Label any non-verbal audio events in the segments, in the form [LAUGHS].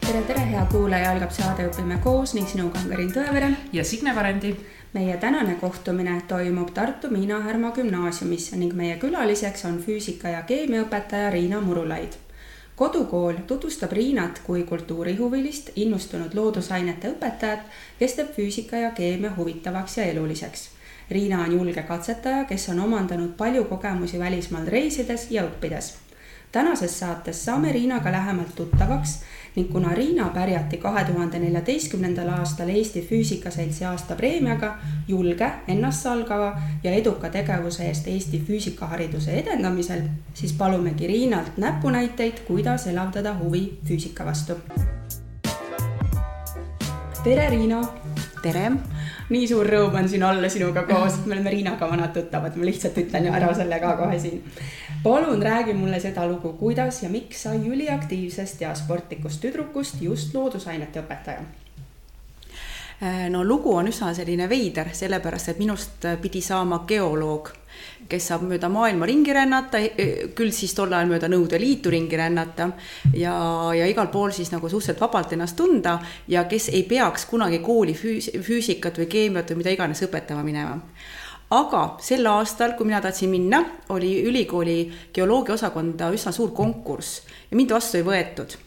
tere, tere, hea kuulaja, algab saade Õpime koos ning sinuga on Karin Tõevere. ja Signe Varendi. meie tänane kohtumine toimub Tartu Miina Härma gümnaasiumis ning meie külaliseks on füüsika ja keemiaõpetaja Riina Murulaid. kodukool tutvustab Riinat kui kultuurihuvilist, innustunud loodusainete õpetajat, kes teeb füüsika ja keemia huvitavaks ja eluliseks Riina on julge katsetaja, kes on omandanud palju kogemusi välismaal reisides ja õppides. tänases saates saame Riinaga lähemalt tuttavaks ning kuna Riina pärjati kahe tuhande neljateistkümnendal aastal Eesti Füüsikaseltsi aastapreemiaga julge, ennastsalgava ja eduka tegevuse eest Eesti füüsikahariduse edendamisel, siis palumegi Riinalt näpunäiteid, kuidas elavdada huvi füüsika vastu. tere, Riina. tere nii suur rõõm on siin olla sinuga koos, me oleme Riinaga vanad tuttavad, ma lihtsalt ütlen ära selle ka kohe siin. palun räägi mulle seda lugu, kuidas ja miks sai üliaktiivsest ja sportlikust tüdrukust just loodusainete õpetaja? Äh, no lugu on üsna selline veider, sellepärast et minust pidi saama geoloog, kes saab mööda maailma ringi rännata, e, e, küll siis tol ajal mööda Nõukogude Liitu ringi rännata ja, ja igal pool siis nagu suhteliselt vabalt ennast tunda ja kes ei peaks kunagi kooli füüs-, füüsikat või keemiat või mida iganes õpetama minema. Aga sel aastal, kui mina tahtsin minna, oli ülikooli geoloogiaosakonda üsna suur konkurss ja mind vastu ei võetud.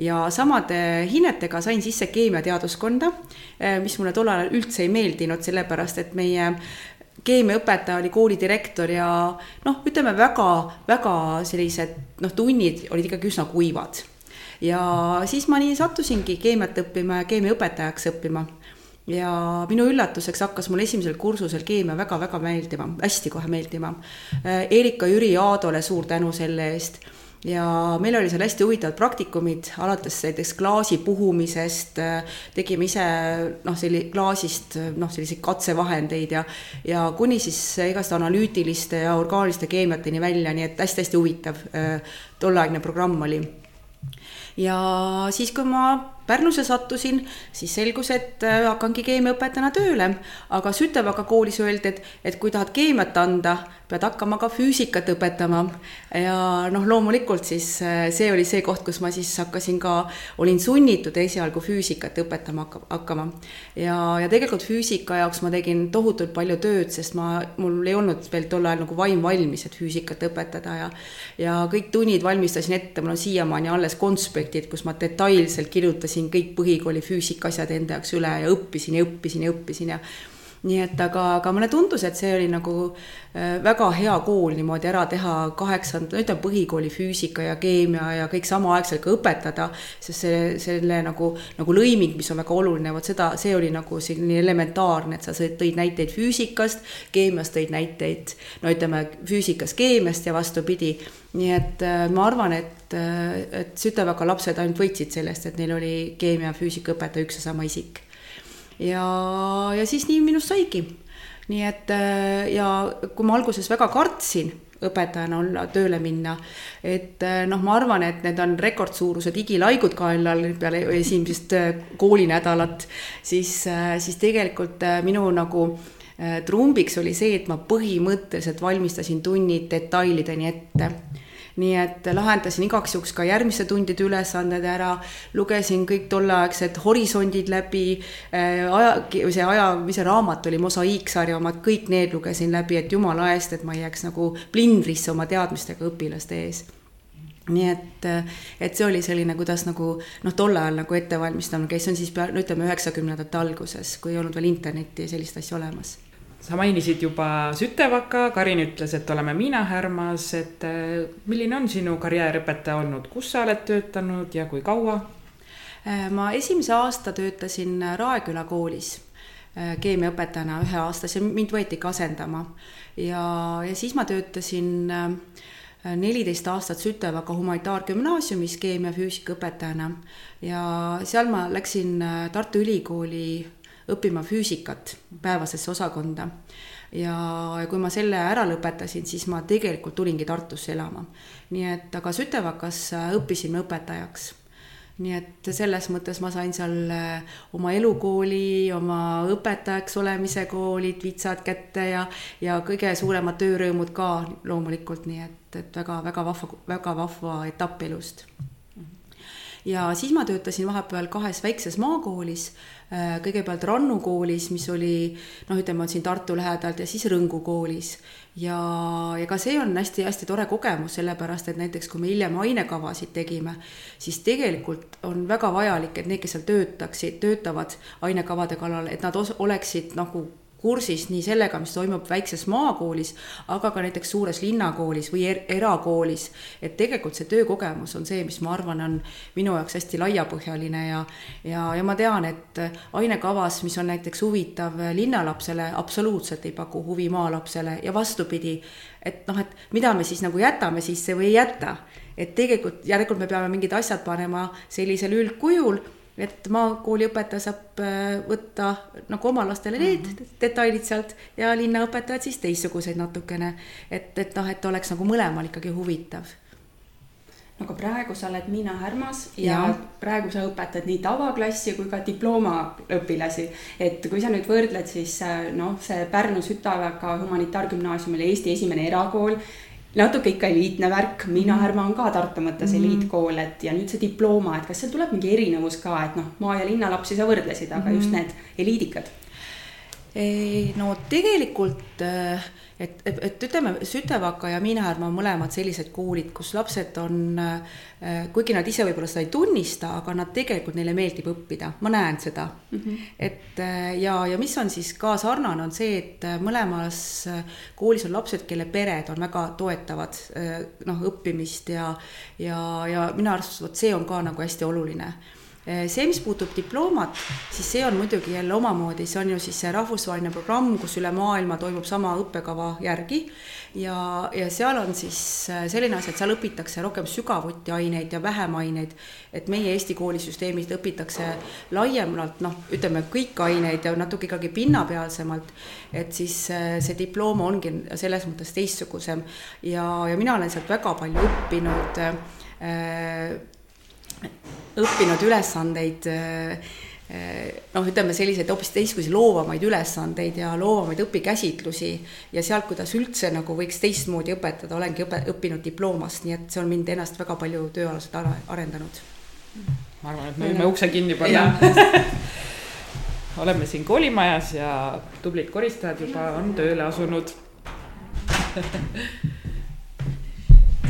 Ja samade hinnetega sain sisse keemiateaduskonda, eh, mis mulle tol ajal üldse ei meeldinud, sellepärast et meie keemiaõpetaja oli koolidirektor ja noh, ütleme väga-väga sellised noh, tunnid olid ikkagi üsna kuivad. ja siis ma nii sattusingi keemiat õppima ja keemiaõpetajaks õppima ja minu üllatuseks hakkas mulle esimesel kursusel keemia väga-väga meeldima, hästi kohe meeldima. Eh, Erika Jüri Aadole suur tänu selle eest ja meil oli seal hästi huvitavad praktikumid, alates näiteks klaasi puhumisest, tegime ise noh, selli-, klaasist noh, selliseid katsevahendeid ja ja kuni siis igast analüütiliste ja orgaaniliste keemiateni välja, nii et hästi-hästi huvitav tolleaegne programm oli. ja siis, kui ma Pärnusse sattusin, siis selgus, et äh, hakkangi keemiaõpetajana tööle, aga Sütevaka koolis öeldi, et, et kui tahad keemiat anda, pead hakkama ka füüsikat õpetama. ja noh, loomulikult siis äh, see oli see koht, kus ma siis hakkasin ka, olin sunnitud esialgu füüsikat õpetama hakkama. ja, ja tegelikult füüsika jaoks ma tegin tohutult palju tööd, sest ma, mul ei olnud veel tol ajal nagu vaim valmis, et füüsikat õpetada ja ja kõik tunnid valmistasin ette, mul on siiamaani alles konspektid, kus ma detailselt kirjutasin võtsin kõik põhikooli füüsika asjad enda jaoks üle ja õppisin ja õppisin ja õppisin ja nii et aga, aga mulle tundus, et see oli nagu äh, väga hea kool niimoodi ära teha kaheksanda, ütleme põhikooli füüsika ja keemia ja kõik samaaegselt ka õpetada, sest see, selle nagu, nagu lõiming, mis on väga oluline, vot seda, see oli nagu selline elementaarne, et sa tõid näiteid füüsikast, keemiast tõid näiteid, no ütleme, füüsikas keemiast ja vastupidi. nii et äh, ma arvan, et, äh, et Sütevaka lapsed ainult võitsid sellest, et neil oli keemia ja füüsikaõpetaja üks ja sama isik ja, ja siis nii minust saigi. nii et äh, ja kui ma alguses väga kartsin õpetajana olla, tööle minna. et äh, noh, ma arvan, et need on rekordsuurused igilaigud kaelal peale esimesest äh, koolinädalat, siis, siis tegelikult minu nagu trumbiks oli see, et ma põhimõtteliselt valmistasin tunnid detailideni ette nii et lahendasin igaks juhuks ka järgmiste tundide ülesanded ära, lugesin kõik tolleaegsed horisondid läbi, äh, aja, see aja, mis see raamat oli, mosaiiksarja omad, kõik need lugesin läbi, et jumala eest, et ma ei jääks nagu plindrisse oma teadmistega õpilaste ees. Nii et, et see oli selline, kuidas nagu noh, tol ajal nagu ettevalmistamine käis, see on siis pea, no ütleme üheksakümnendate alguses, kui ei olnud veel internetti ja sellist asja olemas sa mainisid juba Sütevaka, Karin ütles, et oleme Miina Härmas, et äh, milline on sinu karjäär õpetaja olnud, kus sa oled töötanud ja kui kaua? Äh, ma esimese aasta töötasin Raeküla koolis äh, keemiaõpetajana ühe aasta, see mind võetigi asendama ja, ja siis ma töötasin neliteist aastat Sütevaka humanitaargümnaasiumis keemia-füüsikaõpetajana ja seal ma läksin Tartu Ülikooli õppima füüsikat päevasesse osakonda. ja kui ma selle ära lõpetasin, siis ma tegelikult tulingi Tartusse elama. nii et aga Sütevakas õppisin õpetajaks nii et selles mõttes ma sain seal äh, oma elukooli, oma õpetajaks olemise koolid, vitsad kätte ja, ja kõige suuremad töörõõmud ka loomulikult, nii et, et väga-väga vahva, väga vahva etapp elust ja siis ma töötasin vahepeal kahes väikses maakoolis, äh, kõigepealt Rannu koolis, mis oli noh, ütleme, on siin Tartu lähedalt ja siis Rõngu koolis. ja, ja ka see on hästi-hästi tore kogemus, sellepärast et näiteks kui me hiljem ainekavasid tegime, siis tegelikult on väga vajalik, et need, kes seal töötaksid, töötavad ainekavade kallal, et nad oleksid nagu kursis nii sellega, mis toimub väikses maakoolis, aga ka näiteks suures linnakoolis või er erakoolis. et tegelikult see töökogemus on see, mis ma arvan, on minu jaoks hästi laiapõhjaline ja ja, ja ma tean, et ainekavas, mis on näiteks huvitav linnalapsele, absoluutselt ei paku huvi maalapsele ja vastupidi, et noh, et mida me siis nagu jätame sisse või ei jäta. et tegelikult järelikult me peame mingid asjad panema sellisel üldkujul et maakooli õpetaja saab äh, võtta nagu oma lastele need mm -hmm. detailid sealt ja linnaõpetajad siis teistsuguseid natukene. et, et noh, et oleks nagu mõlemal ikkagi huvitav no aga praegu sa oled Miina Härmas ja, ja praegu sa õpetad nii tavaklassi kui ka diplomaõpilasi. et kui sa nüüd võrdled, siis äh, noh, see Pärnu Sütavaka humanitaargümnaasium oli Eesti esimene erakool natuke ikka eliitne värk, Miina mhm. Härma on ka Tartu mõttes mm -hmm. eliitkool, et ja nüüd see diploma, et kas seal tuleb mingi erinevus ka, et noh, maa ja linnalapsi sa võrdlesid, aga mm -hmm. just need eliidikad? no tegelikult äh, et, et, et ütleme, Sütevaka ja Miinahärma on mõlemad sellised koolid, kus lapsed on, äh, kuigi nad ise võib-olla seda ei tunnista, aga nad tegelikult, neile meeldib õppida, ma näen seda mm. -hmm. et äh, ja, ja mis on siis ka sarnane, on see, et äh, mõlemas koolis on lapsed, kelle pered on väga toetavad noh, õppimist ja, ja, ja minu arust vot see on ka nagu hästi oluline see, mis puutub diplomat, siis see on muidugi jälle omamoodi, see on ju siis see rahvusvaheline programm, kus üle maailma toimub sama õppekava järgi. Ja, ja seal on siis eh, selline asi, et seal õpitakse rohkem sügavuti aineid ja vähem aineid. et meie Eesti koolisüsteemis õpitakse laiemalt, noh, ütleme kõik aineid ja natuke ikkagi pinnapealsemalt, et siis eh, see diploma ongi selles mõttes teistsugusem. Ja, ja mina olen sealt väga palju õppinud äh, õppinud ülesandeid äh, noh, ütleme selliseid hoopis teistsuguseid loovamaid ülesandeid ja loovamaid õpikäsitlusi ja sealt, kuidas üldse nagu võiks teistmoodi õpetada, olengi õpe, õppinud diplomast, nii et see on mind ennast väga palju tööalaselt arendanud. ma arvan, et me võime ukse kinni panna. [LAUGHS] Oleme siin koolimajas ja tublid koristajad juba on tööle asunud.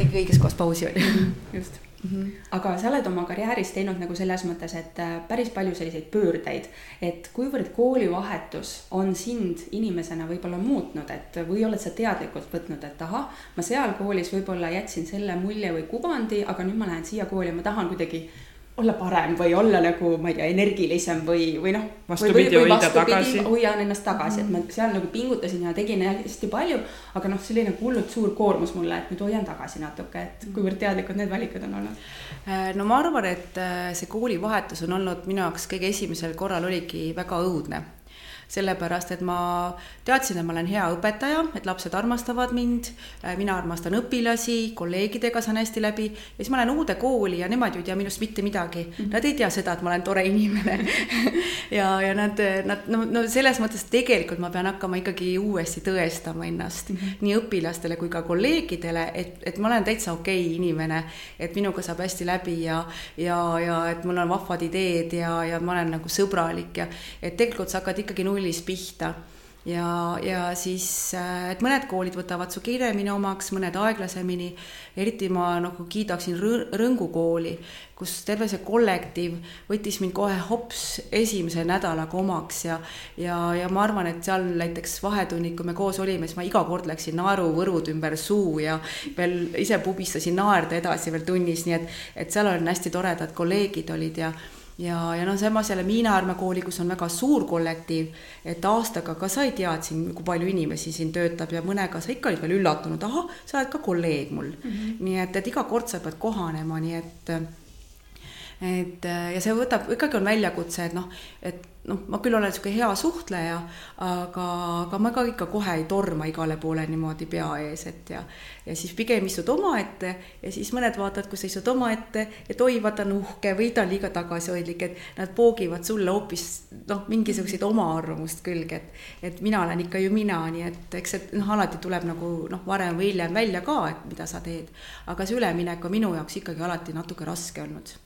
Tegi õiges kohas pausi, on ju. just Mm -hmm. aga sa oled oma karjääris teinud nagu selles mõttes, et äh, päris palju selliseid pöördeid, et kuivõrd koolivahetus on sind inimesena võib-olla muutnud, et või oled sa teadlikult võtnud, et ahah, ma seal koolis võib-olla jätsin selle mulje või kuvandi, aga nüüd ma lähen siia kooli ja ma tahan kuidagi olla parem või olla nagu, ma ei tea, energilisem või, või noh. vastupidi, hoida tagasi. hoian ennast tagasi mm, -hmm. et ma seal nagu pingutasin ja tegin hästi palju, aga noh, see oli nagu hullult suur koormus mulle, et nüüd hoian tagasi natuke, et mhm. kuivõrd teadlikud need valikud on olnud? Äh, no ma arvan, et äh, see koolivahetus on olnud minu jaoks kõige esimesel korral oligi väga õudne sellepärast et ma teadsin, et ma olen hea õpetaja, et lapsed armastavad mind, äh, mina armastan õpilasi, kolleegidega saan hästi läbi ja siis ma lähen uude kooli ja nemad ju ei tea minust mitte midagi. Mhm. Nad ei tea seda, et ma olen tore inimene [LAUGHS] ja, ja nad, nad no, no selles mõttes tegelikult ma pean hakkama ikkagi uuesti tõestama ennast mm -hmm. nii õpilastele kui ka kolleegidele, et, et ma olen täitsa okei okay inimene, et minuga saab hästi läbi ja, ja, ja et mul on vahvad ideed ja, ja ma olen nagu sõbralik ja et tegelikult sa hakkad ikkagi nullist nullist pihta. Ja, ja siis, äh, et mõned koolid võtavad su kiiremini omaks, mõned aeglasemini. eriti ma nagu kiidaksin Rõngu kooli, kus terve see kollektiiv võttis mind kohe hops esimese nädalaga omaks. Ja, ja, ja ma arvan, et seal näiteks vahetunnid, kui me koos olime, siis ma iga kord läksin naeruvõrud ümber suu ja veel ise pubistasin naerda edasi veel tunnis, nii et, et seal on hästi toredad kolleegid olid ja ja, ja noh, samas jälle Miina Härma kooli, kus on väga suur kollektiiv, et aastaga ka sa ei tea, et siin, kui palju inimesi siin töötab ja mõnega sa ikka olid veel üllatunud, ahah, sa oled ka kolleeg mul mm. -hmm. nii et, et iga kord sa pead kohanema, nii et et ja see võtab, ikkagi on väljakutse, et noh, et noh, ma küll olen niisugune hea suhtleja, aga, aga ma ka ikka kohe ei torma igale poole niimoodi pea ees, et ja ja siis pigem istud omaette ja siis mõned vaatavad, kus sa istud omaette, et oi, vaata on uhke või ta on liiga tagasihoidlik, et nad poogivad sulle hoopis noh, mingisuguseid oma arvamust külge, et et mina olen ikka ju mina, nii et eks see noh, alati tuleb nagu noh, varem või hiljem välja ka, et mida sa teed. aga see üleminek on minu jaoks ikkagi alati natuke raske olnud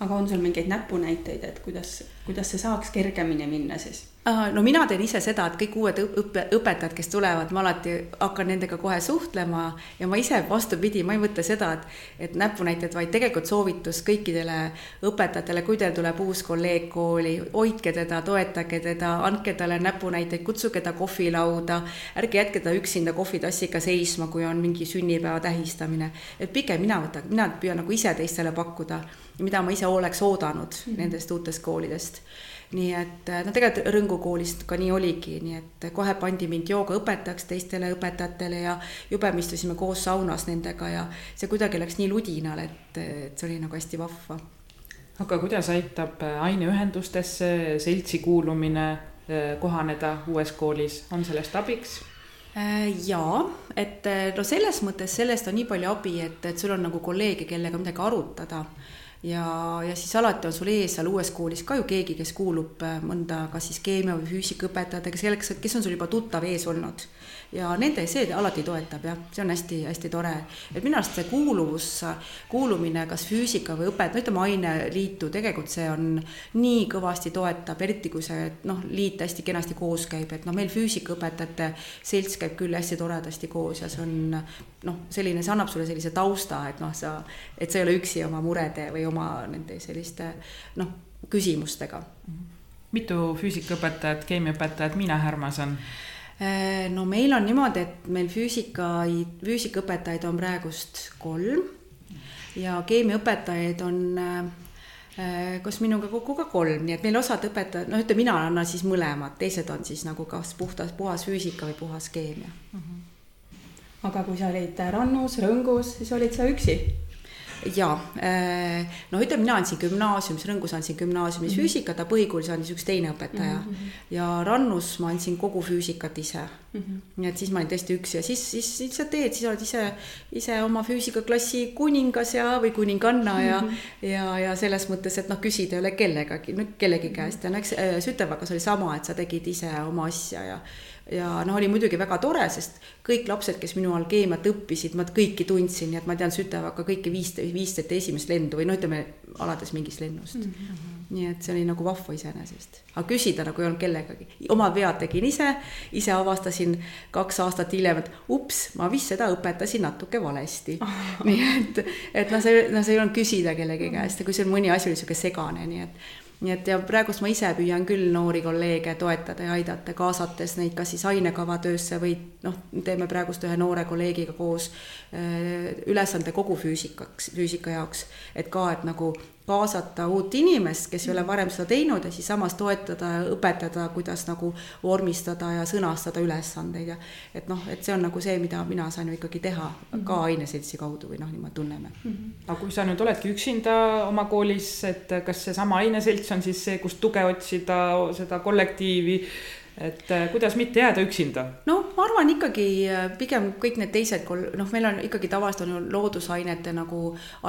aga on sul mingeid näpunäiteid, et kuidas, kuidas see saaks kergemini minna siis? no mina teen ise seda, et kõik uued õppe, õpetajad, kes tulevad, ma alati hakkan nendega kohe suhtlema ja ma ise vastupidi, ma ei mõtle seda, et, et näpunäited, vaid tegelikult soovitus kõikidele õpetajatele, kui teil tuleb uus kolleeg kooli, hoidke teda, toetage teda, andke talle näpunäiteid, kutsuge ta kohvilauda, ärge jätke ta üksinda kohvitassiga seisma, kui on mingi sünnipäeva tähistamine. et pigem mina võtan, mina püüan nagu ise teistele pakkuda, mida ma ise oleks oodanud -hmm. nendest uutest koolidest nii et no tegelikult Rõngu koolist ka nii oligi, nii et kohe pandi mind joogaõpetajaks teistele õpetajatele ja jube me istusime koos saunas nendega ja see kuidagi läks nii ludinal, et, et see oli nagu hästi vahva. aga kuidas aitab aineühendustesse seltsi kuulumine eh, kohaneda uues koolis, on sellest abiks? Äh, jaa, et no selles mõttes sellest on nii palju abi, et, et sul on nagu kolleege, kellega midagi arutada ja, ja siis alati on sul ees seal uues koolis ka ju keegi, kes kuulub äh, mõnda, kas siis keemia või füüsikaõpetajatega, kelleks, kes on sul juba tuttav ees olnud ja nende see alati toetab jah, see on hästi-hästi tore. et minu arust see kuuluvus, kuulumine kas füüsika või õpet-, no ütleme aineliitu, tegelikult see on nii kõvasti toetab, eriti kui see noh, liit hästi kenasti koos käib, et noh, meil füüsikaõpetajate selts käib küll hästi toredasti koos ja see on noh, selline, see annab sulle sellise tausta, et noh, sa, et sa ei ole üksi oma murede või oma nende selliste noh, küsimustega. mitu füüsikaõpetajat, keemiaõpetajat Miina Härmas on? Äh, no meil on niimoodi, et meil füüsika, füüsikaõpetajaid on praegust kolm ja keemiaõpetajaid on äh, koos minuga kokku ka kolm, nii et meil osad õpetajad, noh, ütleme, mina annan siis mõlemad, teised on siis nagu kas puhtas, puhas füüsika või puhas keemia mm. -hmm. aga kui sa olid Rannus, Rõngus, siis olid sa üksi? Jaa, äh, no ütleme, mina andsin gümnaasiumis, Rõngus andsin gümnaasiumis mm -hmm. füüsikat, aga põhikoolis andis üks teine õpetaja mm. -hmm. ja Rannus ma andsin kogu füüsikat ise mm. -hmm. et siis ma olin tõesti üksi ja siis, siis, siis sa teed, siis oled ise, ise oma füüsikaklassi kuningas ja, või kuninganna ja mm, -hmm. ja, ja selles mõttes, et noh, küsida ei ole kellegagi, no kellegi käest ja no eks äh, Sütevakas oli sama, et sa tegid ise oma asja ja ja noh, oli muidugi väga tore, sest kõik lapsed, kes minu all keemiat õppisid, ma kõiki tundsin, nii et ma tean Sütevaka kõiki viist, viisteist esimest lendu või no ütleme, alates mingist lennust mm. -hmm. nii et see oli nagu vahva iseenesest, aga küsida nagu ei olnud kellegagi, omad vead tegin ise, ise avastasin kaks aastat hiljem, et ups, ma vist seda õpetasin natuke valesti. Oh.. [LAUGHS] nii et, et noh, see, no see ei olnud küsida kellegi käest ja kui seal mõni asi oli sihuke segane, nii et nii et ja praegust ma ise püüan küll noori kolleege toetada ja aidata, kaasates neid kas siis ainekava töösse või noh, teeme praegust ühe noore kolleegiga koos äh, ülesande kogu füüsikaks, füüsika jaoks, et ka, et nagu kaasata uut inimest, kes ei ole varem seda teinud ja siis samas toetada ja õpetada, kuidas nagu vormistada ja sõnastada ülesandeid ja et noh, et see on nagu see, mida mina saan ju ikkagi teha ka mhm. aineseltsi kaudu või noh, niimoodi tunneme mm. -hmm. aga kui sa nüüd oledki üksinda oma koolis, et kas seesama aineselts on siis see, kust tuge otsida, seda kollektiivi et äh, kuidas mitte jääda üksinda? no ma arvan ikkagi äh, pigem kõik need teised, noh, meil on ikkagi tavaliselt on ju loodusainete nagu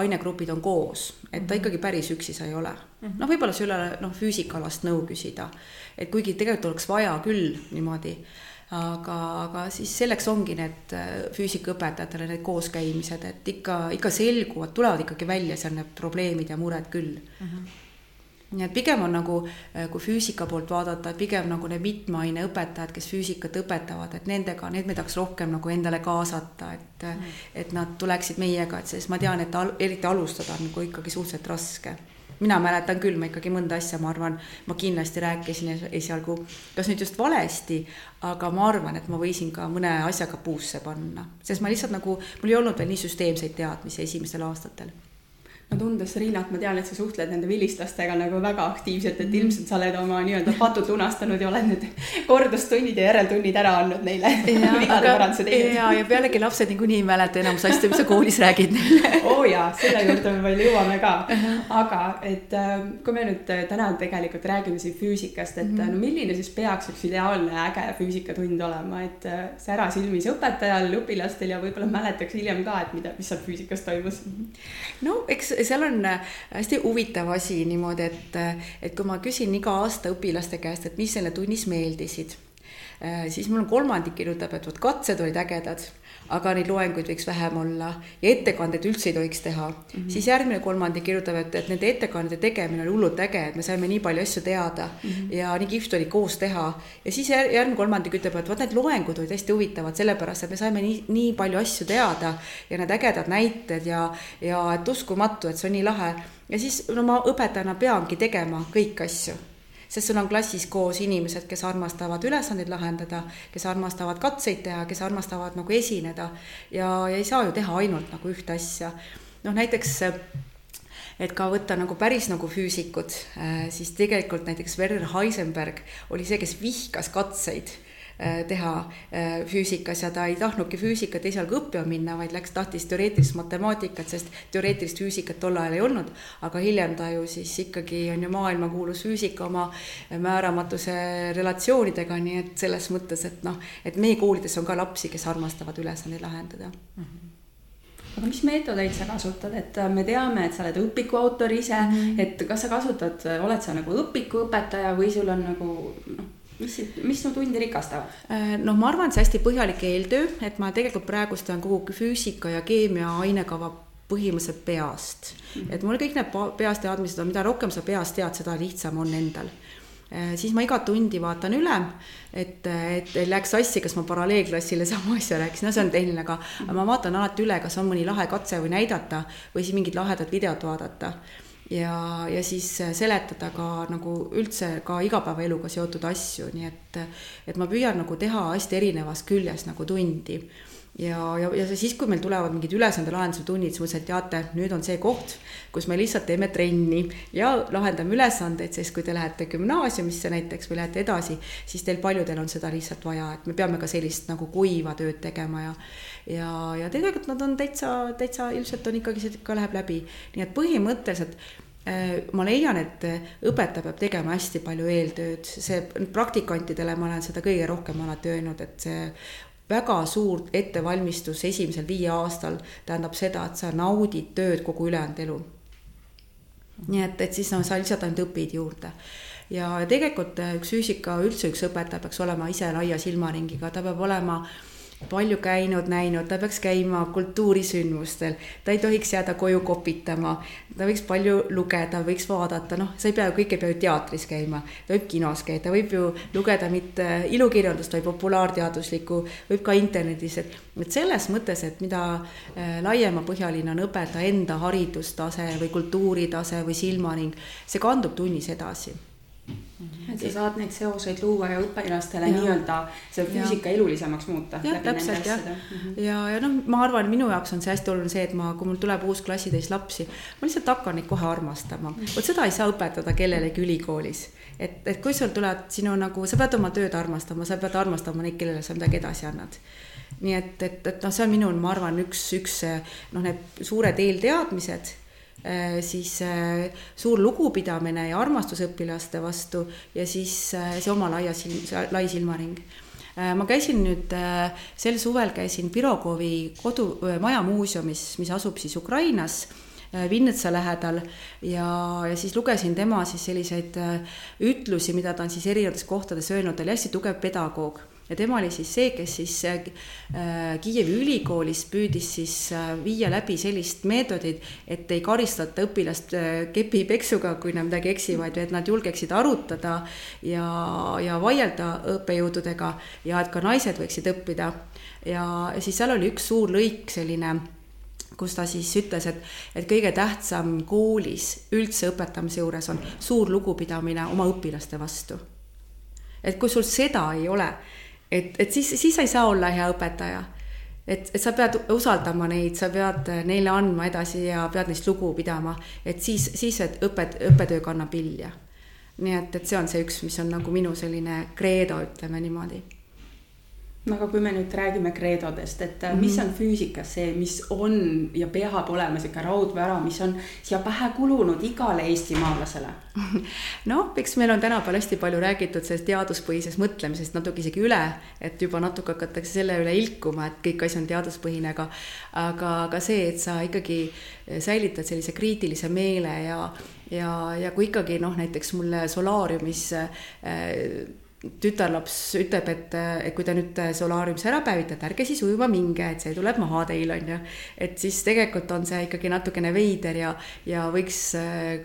ainegrupid on koos, et ta mhm. ikkagi päris üksi sa ei ole -hmm.. noh, võib-olla sa ei ole noh, füüsikalast nõu küsida, et kuigi tegelikult oleks vaja küll niimoodi aga, aga siis selleks ongi need äh, füüsikaõpetajatele need kooskäimised, et ikka, ikka selguvad, tulevad ikkagi välja seal need probleemid ja mured küll mm. -hmm nii et pigem on nagu, äh, kui füüsika poolt vaadata, pigem nagu need mitmeaine õpetajad, kes füüsikat õpetavad, et nendega, need me tahaks rohkem nagu endale kaasata, et mm. et nad tuleksid meiega, et sest ma tean, et al, eriti alustada on nagu ikkagi suhteliselt raske. Mina mäletan küll, ma ikkagi mõnda asja, ma arvan, ma kindlasti rääkisin esialgu, kas nüüd just valesti, aga ma arvan, et ma võisin ka mõne asjaga puusse panna, sest ma lihtsalt nagu, mul ei olnud veel nii süsteemseid teadmisi esimestel aastatel no tundes Riinat, ma tean, et sa suhtled nende vilistlastega nagu väga aktiivselt, et ilmselt sa oled oma nii-öelda patud lunastanud ja oled need kordustunnid ja järeltunnid ära andnud neile. ja, [LAUGHS] ja pealegi lapsed niikuinii ei mäleta enamus asju, mis sa koolis räägid neile [LAUGHS] oo oh jaa, selle juurde me veel jõuame ka. aga et äh, kui me nüüd äh, täna tegelikult räägime siin füüsikast, et mm -hmm. no milline siis peaks üks ideaalne äge füüsikatund olema, et sära silmis õpetajal, õpilastel ja võib-olla mäletaks hiljem ka, et mida, mis seal füüsikas toimus. no eks seal on äh, hästi huvitav asi niimoodi, et, äh, et kui ma küsin iga aasta õpilaste käest, et mis neile tunnis meeldisid, siis mul on kolmandik kirjutab, et vot katsed olid ägedad aga neid loenguid võiks vähem olla ja ettekandeid üldse ei tohiks teha mm. -hmm. siis järgmine kolmandik kirjutab, et, et nende ettekannete tegemine oli hullult äge, et me saime nii palju asju teada mm -hmm. ja nii kihvt oli koos teha. ja siis järgmine kolmandik ütleb, et vot need loengud olid hästi huvitavad, sellepärast et me saime nii, nii palju asju teada ja need ägedad näited ja, ja et uskumatu, et see on nii lahe. ja siis no ma õpetajana peangi tegema kõiki asju sest sul on klassis koos inimesed, kes armastavad ülesandeid lahendada, kes armastavad katseid teha, kes armastavad nagu esineda ja, ja ei saa ju teha ainult nagu ühte asja. noh, näiteks et ka võtta nagu päris nagu füüsikud, äh, siis tegelikult näiteks Werner Heisenberg oli see, kes vihkas katseid teha äh, füüsikas ja ta ei tahtnudki füüsikat esialgu õppima minna, vaid läks, tahtis teoreetilist matemaatikat, sest teoreetilist füüsikat tol ajal ei olnud, aga hiljem ta ju siis ikkagi on ju maailmakuulus füüsika oma määramatuse relatsioonidega, nii et selles mõttes, et noh, et meie koolides on ka lapsi, kes armastavad ülesandeid lahendada mm. -hmm aga mis meetodeid sa kasutad, et äh, me teame, et sa oled õpiku autor ise mm, -hmm. et kas sa kasutad, oled sa nagu õpikuõpetaja või sul on nagu noh, mis, mis su tundi rikastavad? Noh, ma arvan, et see hästi põhjalik eeltöö, et ma tegelikult praegust olen kogu füüsika ja keemia ainekava põhimõtteliselt peast mm. -hmm. et mul kõik need peast teadmised on, mida rohkem sa peast tead, seda lihtsam on endal äh, siis ma igat tundi vaatan üle, et, et ei läheks sassi, kas ma paralleelklassile sama asja rääkisin, no see on tehniline, aga -hmm. ma vaatan alati üle, kas on mõni lahe katse või näidata või siis mingit lahedat videot vaadata ja, ja siis seletada ka nagu üldse ka igapäevaeluga seotud asju, nii et, et ma püüan nagu teha hästi erinevas küljes nagu tundi. ja, ja, ja siis, kui meil tulevad mingid ülesandelahenduse tunnid, siis ma ütlesin, et teate, nüüd on see koht, kus me lihtsalt teeme trenni ja lahendame ülesandeid, sest kui te lähete gümnaasiumisse näiteks või lähete edasi, siis teil paljudel on seda lihtsalt vaja, et me peame ka sellist nagu kuiva tööd tegema ja ja, ja tegelikult nad on täitsa, täitsa ilmselt on ikkagi see ka läheb läbi, nii et põhimõtteliselt äh, ma leian, et õpetaja peab tegema hästi palju eeltööd, see praktikantidele ma olen seda kõige rohkem alati öelnud, et see väga suur ettevalmistus esimesel viie aastal tähendab seda, et sa naudid tööd kogu ülejäänud elu. nii et, et siis no sa lihtsalt ainult õpid juurde. Ja tegelikult üks füüsika, üldse üks õpetaja peaks olema ise laia silmaringiga, ta peab olema äh, palju käinud, näinud, ta peaks käima kultuurisündmustel, ta ei tohiks jääda koju kopitama, ta võiks palju lugeda, võiks vaadata, noh, sa ei pea ju, kõik ei pea ju teatris käima, ta võib kinos käia, ta võib ju lugeda mitte ilukirjandust, vaid populaarteaduslikku, võib ka internetis, et, et selles mõttes, et mida äh, laiemapõhjaline on õpetaja enda haridustase või kultuuritase või silmaring, see kandub tunnis edasi. Et sa saad neid seoseid luua ja õpilastele nii-öelda see füüsika ja. elulisemaks muuta. jah, täpselt jah mm. -hmm. ja, ja noh, ma arvan, minu jaoks on see hästi oluline see, et ma, kui mul tuleb uus klassitäis lapsi, ma lihtsalt hakkan neid kohe armastama mm. -hmm. vot seda ei saa õpetada kellelegi ülikoolis. et, et kui sul tulevad sinu nagu, sa pead oma tööd armastama, sa pead armastama neid, kellele sa midagi edasi annad nii et, et, et noh, see on minul, ma arvan, üks, üks noh, need suured eelteadmised siis äh, suur lugupidamine ja armastus õpilaste vastu ja siis äh, see oma laia silm, lai silmaring. Ma käisin nüüd sel suvel käisin Pirogovi kodu, maja muuseumis, mis asub siis Ukrainas Vinnetsa lähedal ja, ja siis lugesin tema siis selliseid ütlusi, mida ta on siis erinevates kohtades öelnud, ta oli hästi tugev pedagoog ja tema oli siis see, kes siis äh, Kiievi ülikoolis püüdis siis äh, viia läbi sellist meetodit, et ei karistata õpilast äh, kepipeksuga, kui nad midagi eksivad, et nad julgeksid arutada ja, ja vaielda õppejõududega ja et ka naised võiksid õppida. ja siis seal oli üks suur lõik selline kus ta siis ütles, et, et kõige tähtsam koolis üldse õpetamise juures on suur lugupidamine oma õpilaste vastu. et kui sul seda ei ole, et, et siis, siis sa ei saa olla hea õpetaja. et, et sa pead usaldama neid, sa pead neile andma edasi ja pead neist lugu pidama, et siis, siis et õpet, õppetöö kannab vilja. nii et, et see on see üks, mis on nagu minu selline kreedo, ütleme niimoodi no aga kui me nüüd räägime kreedodest, et mm -hmm. mis on füüsikas see, mis on ja peab olema sihuke raudvära, mis on siia pähe kulunud igale eestimaalasele? [LAUGHS] noh, eks meil on tänapäeval hästi palju räägitud sellest teaduspõhisest mõtlemisest natuke isegi üle, et juba natuke hakatakse selle üle ilkuma, et kõik asi on teaduspõhine, aga aga, aga see, et sa ikkagi säilitad sellise kriitilise meele ja ja, ja kui ikkagi noh, näiteks mulle solaariumis äh, tütarlaps ütleb, et, et kui te nüüd solaariumis ära päevitate, ärge siis ujuma minge, et see tuleb maha teil on ju. et siis tegelikult on see ikkagi natukene veider ja, ja võiks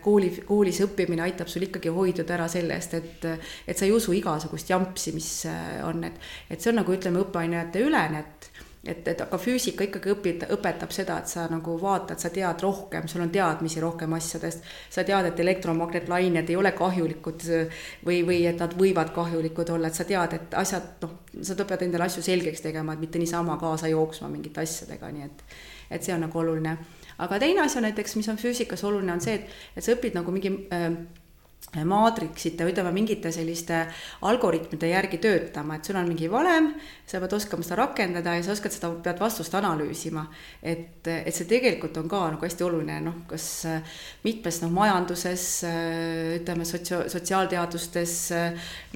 kooli, koolis õppimine aitab sul ikkagi hoiduda ära sellest, et, et sa ei usu igasugust jampsi, mis on, et, et see on nagu ütleme, õppeainete ülene, et et, et aga füüsika ikkagi õpib, õpetab seda, et sa nagu vaatad, sa tead rohkem, sul on teadmisi rohkem asjadest. sa tead, et elektromagnetlained ei ole kahjulikud või, või et nad võivad kahjulikud olla, et sa tead, et asjad, noh, sa pead endale asju selgeks tegema, et mitte niisama kaasa jooksma mingite asjadega, nii et, et see on nagu oluline. aga teine asi on näiteks, mis on füüsikas oluline, on see, et, et sa õpid nagu mingi äh, maatriksite, ütleme mingite selliste algoritmide järgi töötama, et sul on mingi valem, sa pead oskama seda rakendada ja sa oskad seda, pead vastust analüüsima. et, et see tegelikult on ka nagu hästi oluline, noh, kas mitmes noh, majanduses, ütleme sotsio-, sotsiaalteadustes,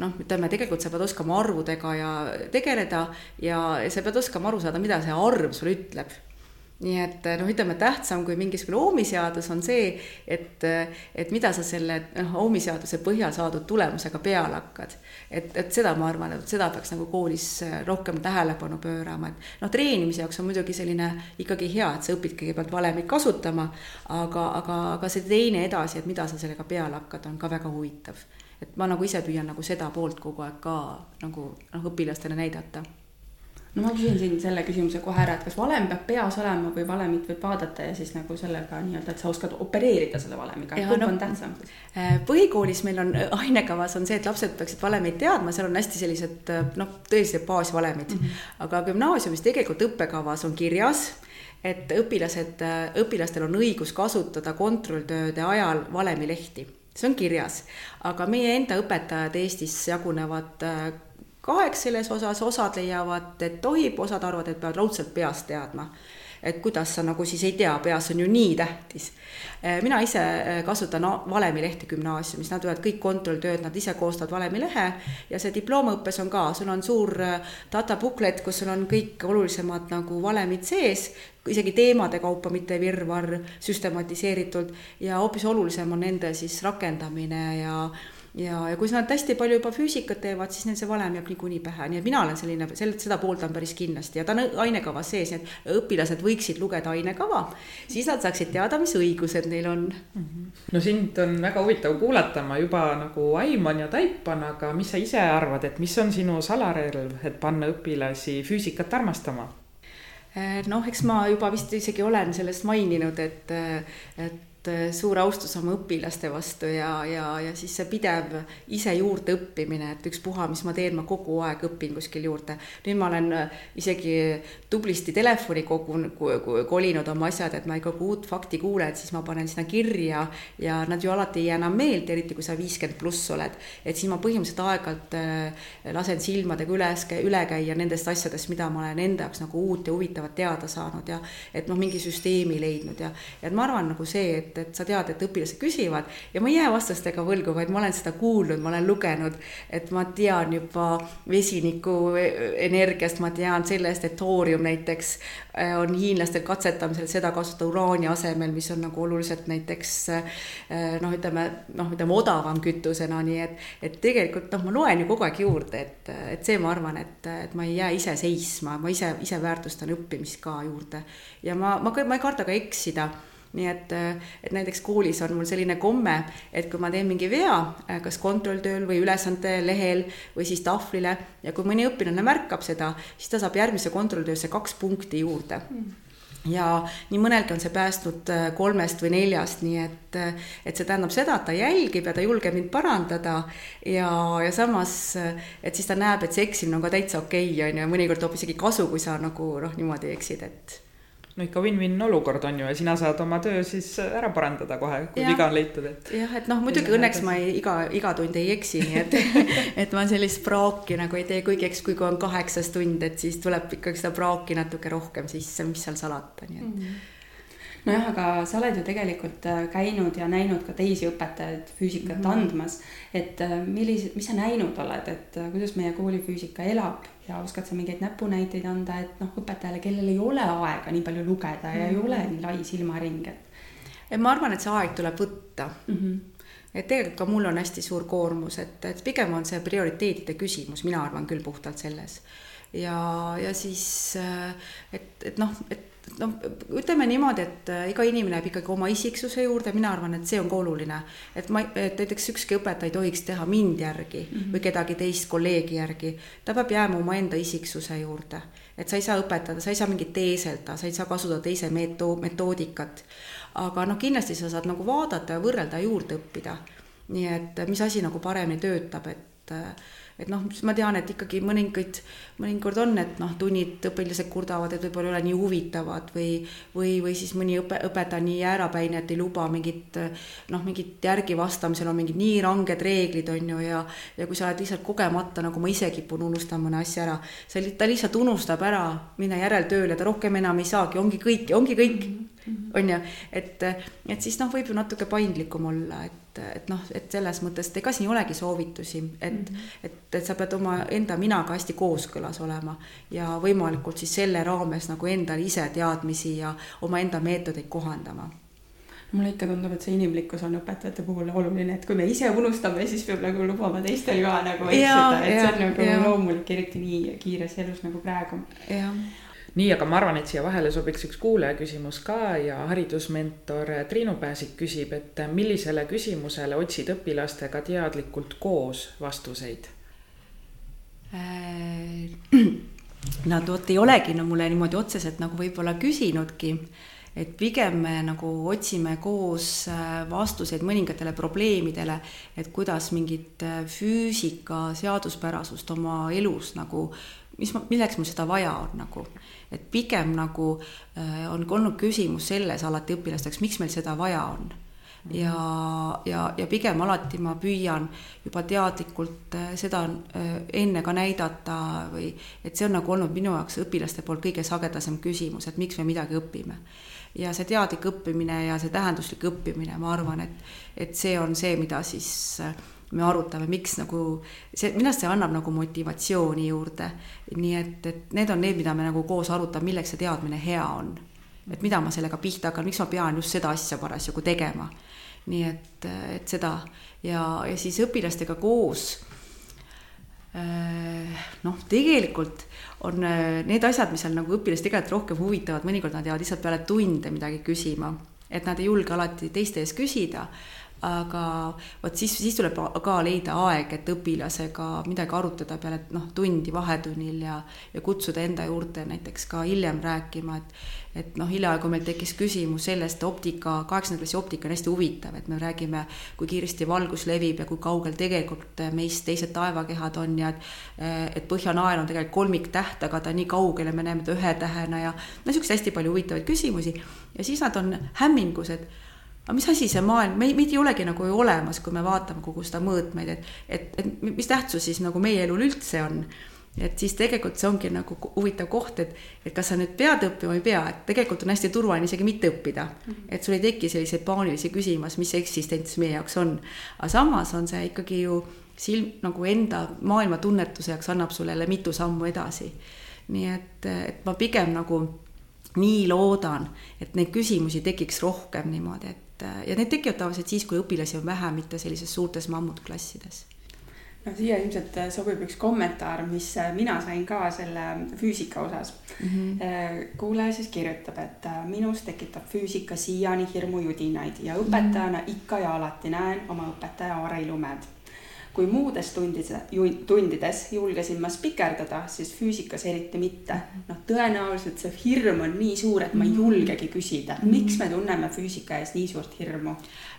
noh, ütleme tegelikult sa pead oskama arvudega ja tegeleda ja sa pead oskama aru saada, mida see arv sulle ütleb nii et noh, ütleme tähtsam kui mingisugune oomiseadus on see, et, et mida sa selle noh, oomiseaduse põhjal saadud tulemusega peale hakkad. et, et seda ma arvan, et seda peaks nagu koolis rohkem tähelepanu pöörama, et noh, treenimise jaoks on muidugi selline ikkagi hea, et sa õpid kõigepealt valemit kasutama, aga, aga, aga see teine edasi, et mida sa sellega peale hakkad, on ka väga huvitav. et ma nagu ise püüan nagu seda poolt kogu aeg ka nagu noh, õpilastele näidata no ma küsin siin selle küsimuse kohe ära, et kas valem peab peas olema või valemit võib vaadata ja siis nagu sellega nii-öelda, et sa oskad opereerida selle valemiga, kumb no, on tähtsam? Äh, põhikoolis meil on äh, ainekavas on see, et lapsed peaksid valemeid teadma, seal on hästi sellised äh, noh, tõelised baasvalemid mm. -hmm. aga gümnaasiumis tegelikult õppekavas on kirjas, et õpilased, õpilastel on õigus kasutada kontrolltööde ajal valemilehti see on kirjas, aga meie enda õpetajad Eestis jagunevad kaheks selles osas, osad leiavad, et tohib, osad arvavad, et peavad raudselt peast teadma. et kuidas sa nagu siis ei tea, peas on ju nii tähtis. Eh, mina ise eh, kasutan valemilehti gümnaasiumis, nad võivad kõik kontrolltööd, nad ise koostavad valemilehe ja see diploomõppes on ka, sul on suur eh, data booklet, kus sul on kõik olulisemad nagu valemid sees, isegi teemade kaupa, mitte virvarr, süstematiseeritult ja hoopis olulisem on nende siis rakendamine ja ja, ja kui nad hästi palju juba füüsikat teevad, siis neil see valem jääb niikuinii pähe, nii et mina olen selline, sel-, seda pooldan päris kindlasti ja ta on ainekavas sees, nii et õpilased võiksid lugeda ainekava, siis nad saaksid teada, mis õigused neil on. -hmm. no sind on väga huvitav kuulata, ma juba nagu aiman ja taipan, aga mis sa ise arvad, et mis on sinu salarelv, et panna õpilasi füüsikat armastama? Eh, noh, eks ma juba vist isegi olen sellest maininud, et, et suur austus oma õpilaste vastu ja, ja, ja siis see pidev ise juurde õppimine, et ükspuha, mis ma teen, ma kogu aeg õpin kuskil juurde. nüüd ma olen eh, isegi tublisti telefoni kogun-, kolinud oma asjad, et ma ikka kui uut fakti kuulen, siis ma panen sinna kirja ja nad ju alati ei jää enam meelde, eriti kui sa viiskümmend pluss oled. et siis ma põhimõtteliselt aeg-ajalt eh, lasen silmadega üles, üle käia nendest asjadest, mida ma olen enda jaoks nagu uut ja huvitavat teada saanud ja et noh, mingi süsteemi leidnud ja, ja et ma arvan nagu see, et et, et sa tead, et õpilased küsivad. Ja ma ei jää vastustega võlgu, vaid ma olen seda kuulnud, ma olen lugenud, et ma tean juba vesiniku energiast, ma tean sellest, et toorium näiteks äh, on hiinlastel katsetamisel seda kasutada uraani asemel, mis on nagu oluliselt näiteks äh, noh, ütleme noh, ütleme odavam kütusena, nii et, et tegelikult noh, ma loen ju kogu aeg juurde, et, et see, ma arvan, et, et ma ei jää ise seisma, ma ise, ise väärtustan õppimist ka juurde. Ja ma, ma, ma ei karda ka eksida nii et, et näiteks koolis on mul selline komme, et kui ma teen mingi vea, kas kontrolltööl või ülesande lehel või siis tahvlile ja kui mõni õpilane märkab seda, siis ta saab järgmisse kontrolltöösse kaks punkti juurde. Mm. Ja nii mõnelgi on see päästnud äh, kolmest või neljast, nii et, äh, et see tähendab seda, et ta jälgib ja ta julgeb mind parandada. Ja, ja samas, äh, et siis ta näeb, et see eksimine on ka täitsa okei okay,, on ju, ja mõnikord toob isegi kasu, kui sa nagu noh, niimoodi eksid, et no ikka win-win olukord on ju ja sina saad oma töö siis ära parandada kohe, kui ja. viga on leitud, et. jah, et noh, muidugi õnneks ma ei, iga, iga tund ei eksi, nii et, [LAUGHS] et ma sellist praaki nagu ei tee, kuigi eks, kui on kaheksas tund, et siis tuleb ikkagi seda praaki natuke rohkem sisse, mis seal salata, nii et mm. -hmm nojah, aga sa oled ju tegelikult äh, käinud ja näinud ka teisi õpetajaid füüsikat mm -hmm. andmas. et äh, millised, mis sa näinud oled, et äh, kuidas meie koolifüüsika elab ja oskad sa mingeid näpunäiteid anda, et noh, õpetajale, kellel ei ole aega nii palju lugeda ja mm -hmm. ei ole nii lai silmaring, et. et ma arvan, et see aeg tuleb võtta mm. -hmm et tegelikult ka mul on hästi suur koormus, et, et pigem on see prioriteetide küsimus, mina arvan küll puhtalt selles. ja, ja siis, et, et noh, et noh, ütleme niimoodi, et äh, iga inimene jääb ikkagi oma isiksuse juurde, mina arvan, et see on ka oluline. et ma, et näiteks ükski õpetaja ei tohiks teha mind järgi mm -hmm. või kedagi teist kolleegi järgi. ta peab jääma omaenda isiksuse juurde. et sa ei saa õpetada, sa ei saa mingit teeselda, sa ei saa kasutada teise meto-, metoodikat. aga noh, kindlasti sa saad nagu vaadata ja võrrelda ja juurde õppida. nii et mis asi nagu paremini töötab, et äh, et noh, ma tean, et ikkagi mõningaid, mõnikord on, et noh, tunnid õpilased kurdavad, et võib-olla ei ole nii huvitavad või, või, või siis mõni õpe, õpetaja nii jäärapäine, et ei luba mingit noh, mingit järgi vastamisel on mingid nii ranged reeglid, on ju, ja ja kui sa oled lihtsalt kogemata, nagu ma ise kipun unustama mõne asja ära, see, ta lihtsalt unustab ära minna järeltööle, ta rohkem enam ei saagi, ongi kõik, ongi kõik mm, -hmm. on ju, et, et siis noh, võib ju natuke paindlikum olla, et et, et noh, et selles mõttes, et ega siin ei olegi soovitusi, et mm, -hmm. et, et sa pead omaenda minaga hästi kooskõlas olema ja võimalikult siis selle raames nagu endal ise teadmisi ja omaenda meetodeid kohandama mulle ikka tundub, et see inimlikkus on õpetajate puhul oluline, et kui me ise unustame, siis peab nagu lubama teistel ka nagu eksida, et see on nagu ja. loomulik, eriti nii kiires elus nagu praegu. Nii, aga ma arvan, et siia vahele sobiks üks kuulaja küsimus ka ja haridusmentor Triinu Pääsik küsib, et millisele küsimusele otsid õpilastega teadlikult koos vastuseid? Äh, [CLEARS THROAT] nad vot ei olegi no mulle niimoodi otseselt nagu võib-olla küsinudki, et pigem me nagu otsime koos äh, vastuseid mõningatele probleemidele, et kuidas mingit äh, füüsika seaduspärasust oma elus nagu mis milleks mul seda vaja on nagu, et pigem nagu äh, on olnud küsimus selles alati õpilasteks, miks meil seda vaja on. ja, ja, ja pigem alati ma püüan juba teadlikult äh, seda äh, enne ka näidata või et see on nagu olnud minu jaoks õpilaste poolt kõige sagedasem küsimus, et miks me midagi õpime ja see teadlik õppimine ja see tähenduslik õppimine, ma arvan, et, et see on see, mida siis äh, me arutame, miks nagu see, minu arust see annab nagu motivatsiooni juurde. nii et, et need on need, mida me nagu koos arutame, milleks see teadmine hea on. et mida ma sellega pihta hakkan, miks ma pean just seda asja parasjagu tegema. nii et, et seda ja, ja siis õpilastega koos äh, noh, tegelikult on äh, need asjad, mis seal nagu õpilasi tegelikult rohkem huvitavad, mõnikord nad jäävad lihtsalt peale tunde midagi küsima, et nad ei julge alati teiste ees küsida aga vot siis, siis tuleb ka leida aeg, et õpilasega midagi arutada peale noh, tundi vahetunnil ja, ja kutsuda enda juurde näiteks ka hiljem rääkima, et et noh, hiljaaegu meil tekkis küsimus sellest, optika, kaheksanda klassi optika on hästi huvitav, et me räägime, kui kiiresti valgus levib ja kui kaugel tegelikult meist teised taevakehad on ja et et Põhjanael on tegelikult kolmiktäht, aga ta nii kaugel ja me näeme ta ühe tähena ja no niisuguseid hästi palju huvitavaid küsimusi. Ja siis nad on hämmingus, et aga mis asi see maailm, meid, meid ei olegi nagu ju olemas, kui me vaatame kogu seda mõõtmeid, et, et, et mis tähtsus siis nagu meie elul üldse on. et siis tegelikult see ongi nagu huvitav koht, et, et kas sa nüüd pead õppima või ei pea, et tegelikult on hästi turvaline isegi mitte õppida. -hmm. et sul ei teki selliseid paanilisi küsimusi, mis see eksistents meie jaoks on. aga samas on see ikkagi ju silm nagu enda maailmatunnetuse jaoks annab sulle jälle mitu sammu edasi. nii et, et ma pigem nagu nii loodan, et neid küsimusi tekiks rohkem niimoodi, et et äh, ja need tekivad tavaliselt siis, kui õpilasi on vähe, mitte sellises suurtes mammutklassides no siia ilmselt äh, sobib üks kommentaar, mis äh, mina sain ka selle füüsika osas mm. -hmm. kuulaja siis kirjutab, et minus tekitab füüsika siiani hirmujudinaid ja õpetajana -hmm. ikka ja alati näen oma õpetaja Aari Lumed. Kui muudes tundides, tundides julgesin ma spikerdada, siis füüsikas eriti mitte. noh, tõenäoliselt see hirm on nii suur, et ma ei mhm. julgegi küsida, miks me tunneme füüsika ees nii suurt hirmu?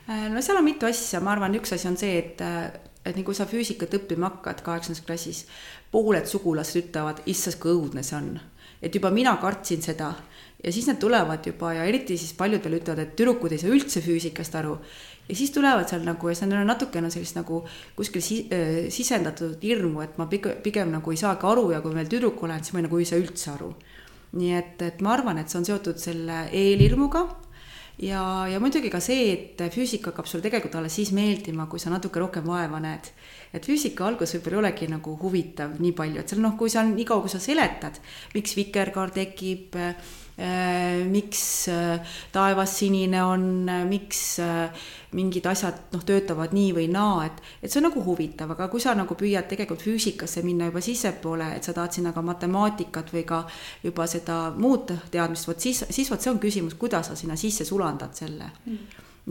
Äh, no seal on mitu asja, ma arvan, üks asi on see, et et nii kui sa füüsikat õppima hakkad kaheksandas klassis, pooled sugulased ütlevad, issand, kui õudne see on. et juba mina kartsin seda ja siis nad tulevad juba ja eriti siis paljudel ütlevad, et tüdrukud ei saa üldse füüsikast aru. Ja siis tulevad seal nagu ja siis neil on natukene sellist nagu kuskil si äh, sisendatud hirmu, et ma pigem, pigem nagu ei saagi aru ja kui veel tüdruk olen, siis ma nagu ei saa üldse aru. nii et, et ma arvan, et see on seotud selle eelhirmuga ja, ja muidugi ka see, et füüsika hakkab sulle tegelikult alles siis meeldima, kui sa natuke rohkem vaeva näed. et füüsika algus võib-olla ei olegi nagu huvitav nii palju, et seal noh, kui sa nii kaua, kui sa seletad, miks vikerkaar tekib äh,, miks äh, taevas sinine on, äh, miks mingid asjad noh, töötavad nii või naa, et, et see on nagu huvitav, aga kui sa nagu püüad tegelikult füüsikasse minna juba sissepoole, et sa tahad sinna ka matemaatikat või ka juba seda muud teadmist, vot siis, siis vot see on küsimus, kuidas sa sinna sisse sulandad selle. Mm.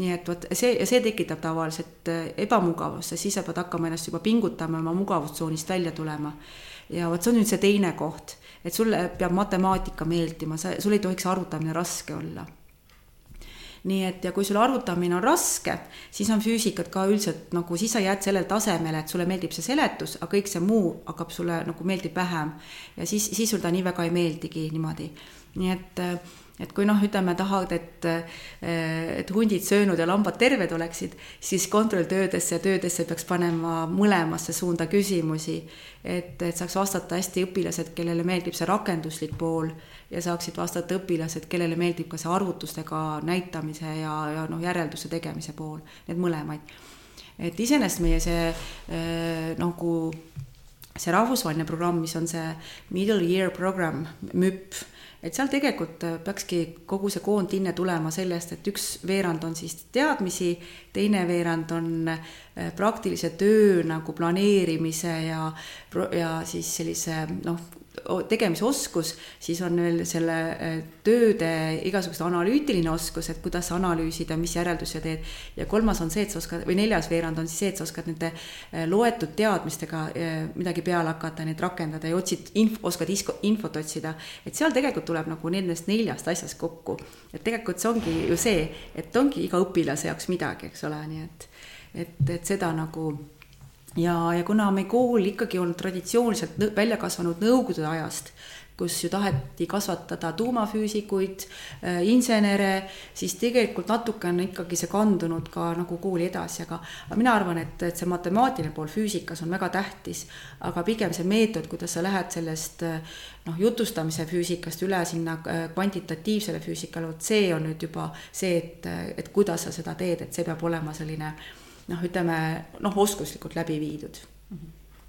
Nii et vot see, see tekitab tavaliselt ebamugavust, sest siis sa pead hakkama ennast juba pingutama, oma mugavustsoonist välja tulema. ja vot see on nüüd see teine koht et sulle peab matemaatika meeldima, sa, sul ei tohiks arvutamine raske olla. nii et ja kui sul arvutamine on raske, siis on füüsikat ka üldiselt nagu, siis sa jääd sellele tasemele, et sulle meeldib see seletus, aga kõik see muu hakkab sulle nagu meeldib vähem. ja siis, siis sul ta nii väga ei meeldigi niimoodi. nii et äh, et kui noh, ütleme, tahad, et, et hundid söönud ja lambad terved oleksid, siis kontrolltöödesse ja töödesse peaks panema mõlemasse suunda küsimusi. et, et saaks vastata hästi õpilased, kellele meeldib see rakenduslik pool ja saaksid vastata õpilased, kellele meeldib ka see arvutustega näitamise ja, ja noh, järelduse tegemise pool, need mõlemaid. et iseenesest meie see äh, nagu see rahvusvaheline programm, mis on see middle year program, MÜP et seal tegelikult äh, peakski kogu see koondhinne tulema sellest, et üks veerand on siis teadmisi, teine veerand on äh, praktilise töö nagu planeerimise ja, ja siis sellise noh, tegemisoskus, siis on veel selle äh, tööde igasuguse analüütiline oskus, et kuidas analüüsida, mis järeldusi teed. ja kolmas on see, et sa oskad või neljas veerand on siis see, et sa oskad nende äh, loetud teadmistega äh, midagi peale hakata, neid rakendada ja otsid inf-, oskad isko, infot otsida. et seal tegelikult tuleb nagu nendest neljast asjast kokku. et tegelikult see ongi ju see, et ongi iga õpilase jaoks midagi, eks ole, nii et, et, et seda nagu ja, ja kuna meie kool ikkagi on traditsiooniliselt välja kasvanud nõukogude ajast, kus ju taheti kasvatada tuumafüüsikuid, äh, insenere, siis tegelikult natuke on ikkagi see kandunud ka nagu kooli edasi, aga aga mina arvan, et, et see matemaatiline pool füüsikas on väga tähtis, aga pigem see meetod, kuidas sa lähed sellest noh, jutustamise füüsikast üle sinna äh, kvantitatiivsele füüsikale, vot see on nüüd juba see, et, et kuidas sa seda teed, et see peab olema selline äh, noh, ütleme noh, oskuslikult läbi viidud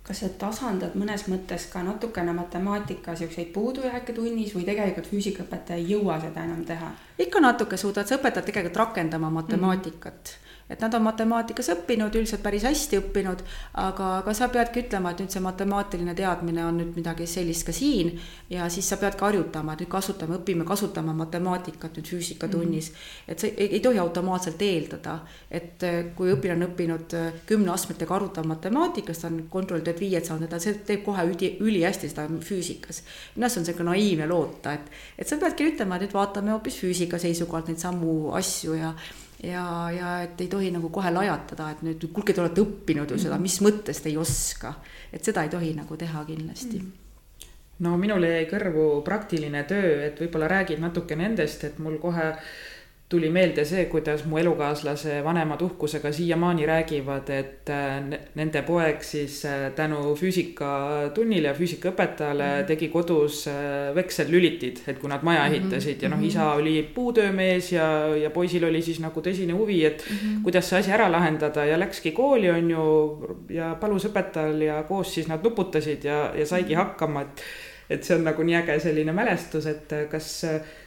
kas sa tasandad mõnes mõttes ka natukene matemaatika siukseid puudujääke tunnis või tegelikult füüsikaõpetaja ei jõua seda enam teha? ikka natuke suudad, sa õpetad tegelikult rakendama matemaatikat mm. -hmm et nad on matemaatikas õppinud, üldiselt päris hästi õppinud, aga, aga sa peadki ütlema, et nüüd see matemaatiline teadmine on nüüd midagi sellist ka siin ja siis sa peadki harjutama, et nüüd kasutame, õpime kasutama matemaatikat nüüd füüsikatunnis mm. -hmm. et sa ei, ei tohi automaatselt eeldada, et äh, kui õpilane on õppinud äh, kümne astmetega arvutama matemaatikas, ta on kontrolltööd viied saanud, ta teeb kohe üli, ülihästi seda füüsikas. minu arust on see ka naiivne loota, et, et sa peadki ütlema, et nüüd vaatame hoopis füüsika seisukohalt neid samu asju ja ja, ja et ei tohi nagu kohe lajatada, et nüüd kuulge, te olete õppinud ju seda, mis mõttes te ei oska. et seda ei tohi nagu teha kindlasti mm. no minule jäi kõrvu praktiline töö, et võib-olla räägid natuke nendest, et mul kohe tuli meelde see, kuidas mu elukaaslase vanemad uhkusega siiamaani räägivad, et äh, nende poeg siis äh, tänu füüsikatunnile ja füüsikaõpetajale mm -hmm. tegi kodus äh, veksellülitid, et kui nad maja mhm. ehitasid ja noh, mhm. isa oli puutöömees ja, ja poisil oli siis nagu tõsine huvi, et mm -hmm. kuidas see asi ära lahendada ja läkski kooli, on ju, ja palus õpetajal ja koos siis nad nuputasid ja, ja saigi mm -hmm. hakkama, et et see on nagu nii äge selline mälestus, et kas,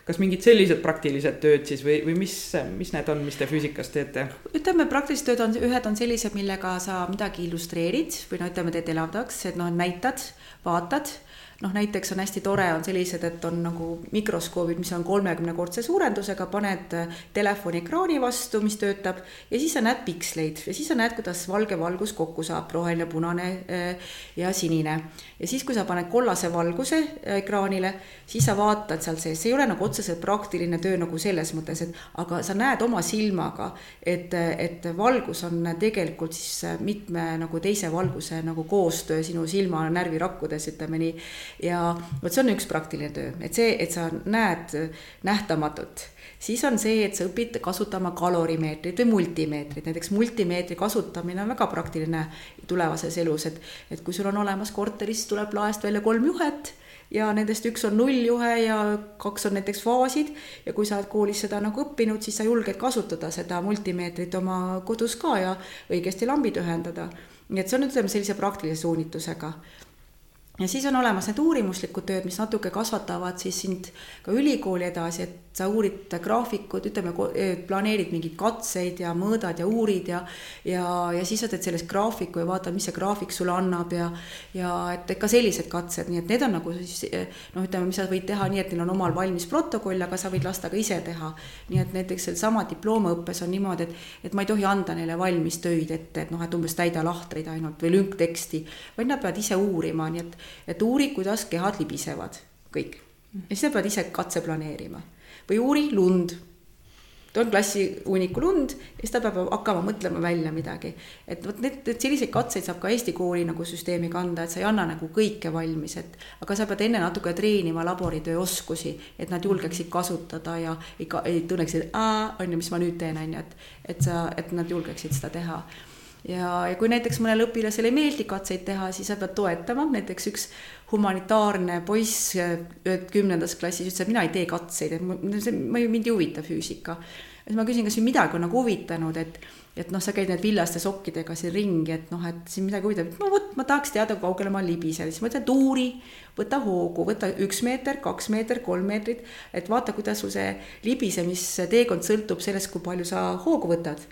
kas mingid sellised praktilised tööd siis või, või mis, mis need on, mis te füüsikas teete? ütleme, praktilised tööd on, ühed on sellised, millega sa midagi illustreerid või no ütleme, teed elavdaks, et noh, näitad, vaatad noh, näiteks on hästi tore, on sellised, et on nagu mikroskoobid, mis on kolmekümnekordse suurendusega, paned telefoni ekraani vastu, mis töötab ja siis sa näed piksleid ja siis sa näed, kuidas valge valgus kokku saab, roheline, punane ja sinine. ja siis, kui sa paned kollase valguse ekraanile, siis sa vaatad seal sees, see ei ole nagu otseselt praktiline töö nagu selles mõttes, et aga sa näed oma silmaga, et, et valgus on tegelikult siis mitme nagu teise valguse nagu koostöö sinu silma närvirakkudes, ütleme nii. Ja vot see on üks praktiline töö, et see, et sa näed nähtamatut siis on see, et sa õpid kasutama kalorimeetrit või multimeetrit, näiteks multimeetri kasutamine on väga praktiline tulevases elus, et, et kui sul on olemas korteris, tuleb laest välja kolm juhet ja nendest üks on nulljuhe ja kaks on näiteks faasid. Ja kui sa oled koolis seda nagu õppinud, siis sa julged kasutada seda multimeetrit oma kodus ka ja õigesti lambid ühendada. nii et see on, ütleme sellise praktilise suunitlusega ja siis on olemas need uurimuslikud tööd, mis natuke kasvatavad siis sind ka ülikooli edasi, et sa uurid graafikud, ütleme, planeerid mingeid katseid ja mõõdad ja uurid ja ja, ja siis sa teed sellest graafiku ja vaatad, mis see graafik sulle annab ja ja et ka sellised katsed, nii et need on nagu siis noh, ütleme, mis sa võid teha nii, et neil on omal valmis protokoll, aga sa võid lasta ka ise teha. nii et näiteks sellesama diplomaõppes on niimoodi, et, et ma ei tohi anda neile valmis töid ette, et noh, et umbes täida lahtreid ainult või lünkteksti, vaid nad peavad ise uurima, nii et et uuri, kuidas kehad libisevad, kõik. ja siis sa pead ise katse planeerima või uuri lund. toon klassi hunniku lund ja siis ta peab hakkama mõtlema välja midagi. et vot need, need selliseid katseid saab ka Eesti kooli nagu süsteemi kanda, et sa ei anna nagu kõike valmis, et aga sa pead enne natuke treenima laboritöö oskusi, et nad julgeksid kasutada ja ei, ei tunneks, et aa, on ju, mis ma nüüd teen, on ju, et, et sa, et nad julgeksid seda teha ja, ja kui näiteks mõnele õpilasele ei meeldi katseid teha, siis sa pead toetama, näiteks üks humanitaarne poiss kümnendas klassis ütles, et mina ei tee katseid, et ma, mind ei huvita füüsika. siis ma küsin, kas sind midagi on nagu huvitanud, et, et noh, sa käid need villaste sokkidega siin ringi, et noh, et sind midagi huvitab, no vot, ma tahaks teada, kui kaugele ma libisen, siis ma ütlen, et uuri, võta hoogu, võta üks meeter, kaks meetrit, kolm meetrit, et vaata, kuidas sul see libisemisteekond sõltub sellest, kui palju sa hoogu võtad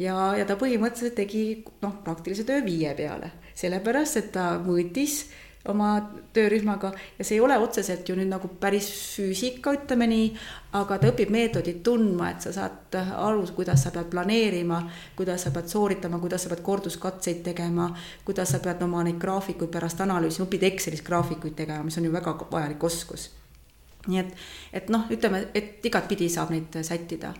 ja, ja ta põhimõtteliselt tegi noh, praktilise töö viie peale, sellepärast et ta mõõtis oma töörühmaga ja see ei ole otseselt ju nüüd nagu päris füüsika, ütleme nii, aga ta õpib meetodit tundma, et sa saad aru, kuidas sa pead planeerima, kuidas sa pead sooritama, kuidas sa pead korduskatseid tegema, kuidas sa pead oma neid graafikuid pärast analüüsima, õpid Excelis graafikuid tegema, mis on ju väga vajalik oskus. nii et, et noh, ütleme, et igatpidi saab neid sättida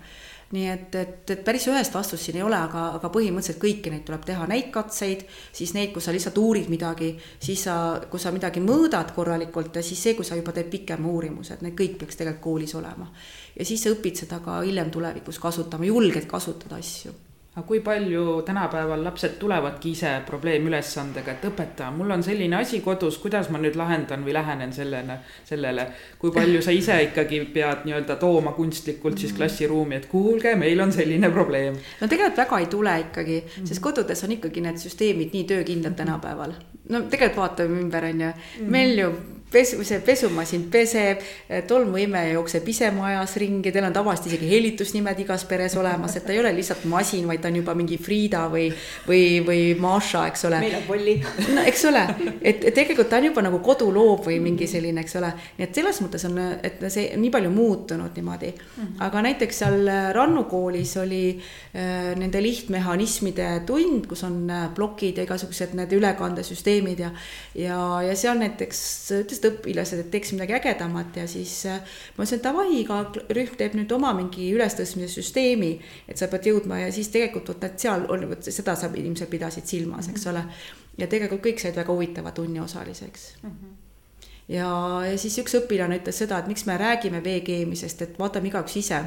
nii et, et, et päris ühest vastust siin ei ole, aga, aga põhimõtteliselt kõiki neid tuleb teha, neid katseid, siis neid, kus sa lihtsalt uurid midagi, siis sa, kui sa midagi mõõdad korralikult ja siis see, kui sa juba teed pikema uurimuse, et need kõik peaks tegelikult koolis olema. ja siis sa õpid seda ka hiljem tulevikus kasutama, julged kasutada asju aga kui palju tänapäeval lapsed tulevadki ise probleemülesandega, et õpetaja, mul on selline asi kodus, kuidas ma nüüd lahendan või lähenen sellele, sellele. kui palju sa ise ikkagi pead nii-öelda tooma kunstlikult siis klassiruumi, et kuulge, meil on selline probleem. no tegelikult väga ei tule ikkagi, sest kodudes on ikkagi need süsteemid nii töökindlad tänapäeval. no tegelikult vaatame ümber, on ju, meil ju pesu, see pesumasin peseb, tolmuimeja jookseb ise majas ringi, teil on tavaliselt isegi hellitusnimed igas peres olemas, et ta ei ole lihtsalt masin, vaid ta on juba mingi Frida või, või, või Maša, eks ole. meil on Polli. no eks ole, et tegelikult ta on juba nagu koduloov või mingi selline, eks ole, nii et selles mõttes on, et see nii palju muutunud niimoodi. -hmm. aga näiteks seal Rannu koolis oli äh, nende lihtmehhanismide tund, kus on äh, plokid ja igasugused need ülekandesüsteemid ja, ja, ja seal näiteks ütles sellised õpilased, et teeks midagi ägedamat ja siis äh, ma ütlesin, et davai, iga rühm teeb nüüd oma mingi ülestõstmise süsteemi, et sa pead jõudma ja siis tegelikult vot need seal oli, vot seda sa ilmselt pidasid silmas, eks ole. ja tegelikult kõik said väga huvitava tunni osaliseks mm. -hmm ja, ja siis üks õpilane ütles seda, et miks me räägime vee keemisest, et vaatame igaüks ise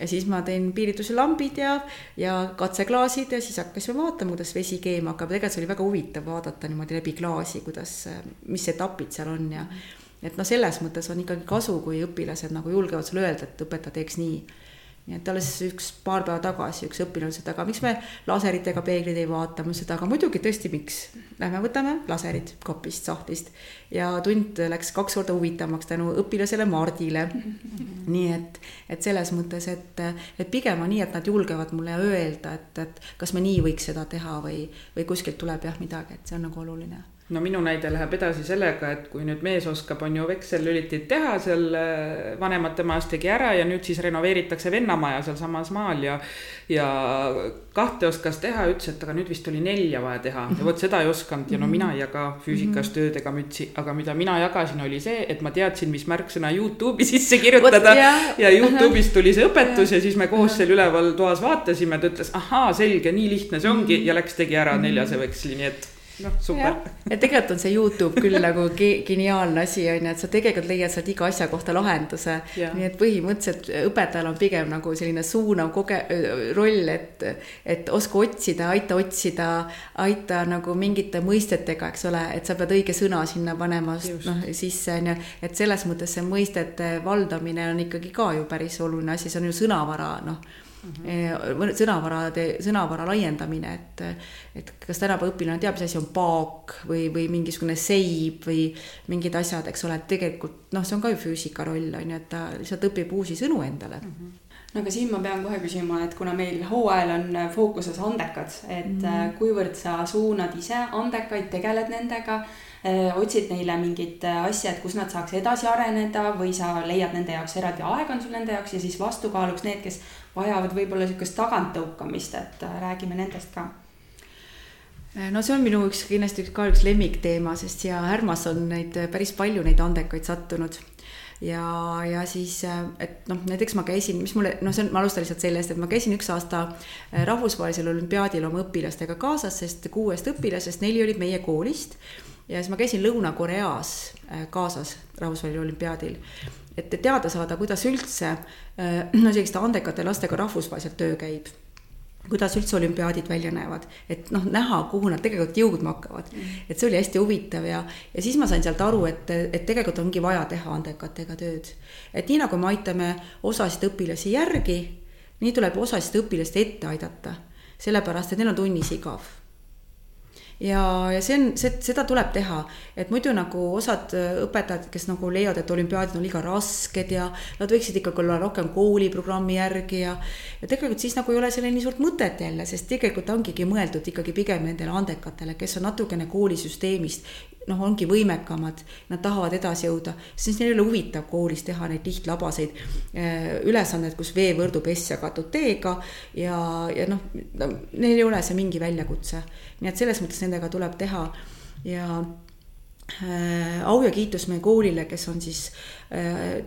ja siis ma tõin piiritluse ja, ja katseklaasid ja siis hakkasime vaatama, kuidas vesi keema hakkab, tegelikult see oli väga huvitav vaadata niimoodi läbi klaasi, kuidas, mis etapid seal on ja et noh, selles mõttes on ikkagi kasu, kui õpilased nagu julgevad sulle öelda, et õpetaja teeks nii nii et alles üks paar päeva tagasi üks õpilane ütles, et aga miks me laseritega peegleid ei vaata, ma ütlesin, et aga muidugi tõesti, miks. Lähme võtame laserid kapist, sahtlist ja tund läks kaks korda huvitavamaks tänu õpilasele Mardile. [LAUGHS] nii et, et selles mõttes, et, et pigem on nii, et nad julgevad mulle öelda, et, et kas me nii võiks seda teha või, või kuskilt tuleb jah midagi, et see on nagu oluline no minu näide läheb edasi sellega, et kui nüüd mees oskab, on ju veksellülitit teha seal äh, vanemate majas tegi ära ja nüüd siis renoveeritakse vennamaja sealsamas maal ja ja kahte oskas teha, ütles, et aga nüüd vist oli nelja vaja teha. Ja vot seda ei osanud ja no mina ei jaga füüsikas tööd ega mütsi, aga mida mina jagasin, oli see, et ma teadsin, mis märksõna Youtube'i [LAUGHS] sisse kirjutada. Yeah. ja Youtube'ist tuli see õpetus ja, ja siis me koos seal üleval toas vaatasime, ta ütles, ahaa, selge, nii lihtne see ongi. Ja läks, tegi ära neljase veksli, nii et noh, super. ja tegelikult on see Youtube küll [LAUGHS] nagu geniaalne asi on ju, et sa tegelikult leiad sealt iga asja kohta lahenduse. nii et põhimõtteliselt õpetajal on pigem nagu selline suunav koge-, roll, et, et oska otsida, aita otsida, aita nagu mingite mõistetega, eks ole, et sa pead õige sõna sinna panema noh sisse on ju. et selles mõttes see mõistete valdamine on ikkagi ka ju päris oluline asi, see on ju sõnavara noh -hmm. sõnavarade, sõnavara laiendamine, et, et kas tänapäeva õpilane teab, mis asi on paak või, või mingisugune seib või mingid asjad, eks ole, et tegelikult noh, see on ka ju füüsika roll on ju, et ta lihtsalt õpib uusi sõnu endale mm. -hmm no aga siin ma pean kohe küsima, et kuna meil hooajal on fookuses andekad, et mm kuivõrd sa suunad ise andekaid, tegeled nendega Äh, otsid neile mingit äh, asja, et kus nad saaks edasi areneda või sa leiad nende jaoks eraldi aega on sul nende jaoks ja siis vastukaaluks need, kes vajavad võib-olla niisugust taganttõukamist, et äh, räägime nendest ka. No see on minu üks kindlasti ka üks lemmikteema, sest siia Härmas on neid päris palju neid andekaid sattunud ja, ja siis, et noh, näiteks ma käisin, mis mulle, noh, see on, ma alustan lihtsalt sellest, et ma käisin üks aasta rahvusvahelisel olümpiaadil oma õpilastega kaasas, sest kuuest õpilasest neli olid meie koolist. Ja siis ma käisin Lõuna-Koreas äh, kaasas rahvusvahelisel olümpiaadil, et teada saada, kuidas üldse äh, no selliste andekate lastega rahvusvaheliselt töö käib kuidas üldse olümpiaadid välja näevad, et noh, näha, kuhu nad tegelikult jõudma hakkavad. Mm. et see oli hästi huvitav ja, ja siis ma sain sealt aru, et, et tegelikult ongi vaja teha andekatega tööd. et nii nagu me aitame osasid õpilasi järgi, nii tuleb osasid õpilasi ette aidata, sellepärast et neil on tunnis igav ja, ja see on, see, seda tuleb teha, et muidu nagu osad äh, õpetajad, kes nagu leiavad, et olümpiaadid on liiga rasked ja nad võiksid ikkagi olla rohkem kooliprogrammi järgi ja. ja tegelikult siis nagu ei ole sellel nii suurt mõtet jälle, sest tegelikult ongigi mõeldud ikkagi pigem nendele andekatele, kes on natukene koolisüsteemist noh, ongi võimekamad, nad tahavad edasi jõuda, siis neil ei ole huvitav koolis teha neid lihtlabaseid äh, ülesandeid, kus vee võrdub S jagatud T-ga ja, ja noh, neil ei ole see mingi väljakutse. nii et selles mõttes nendega tuleb teha ja äh, au ja kiitus meie koolile, kes on siis äh,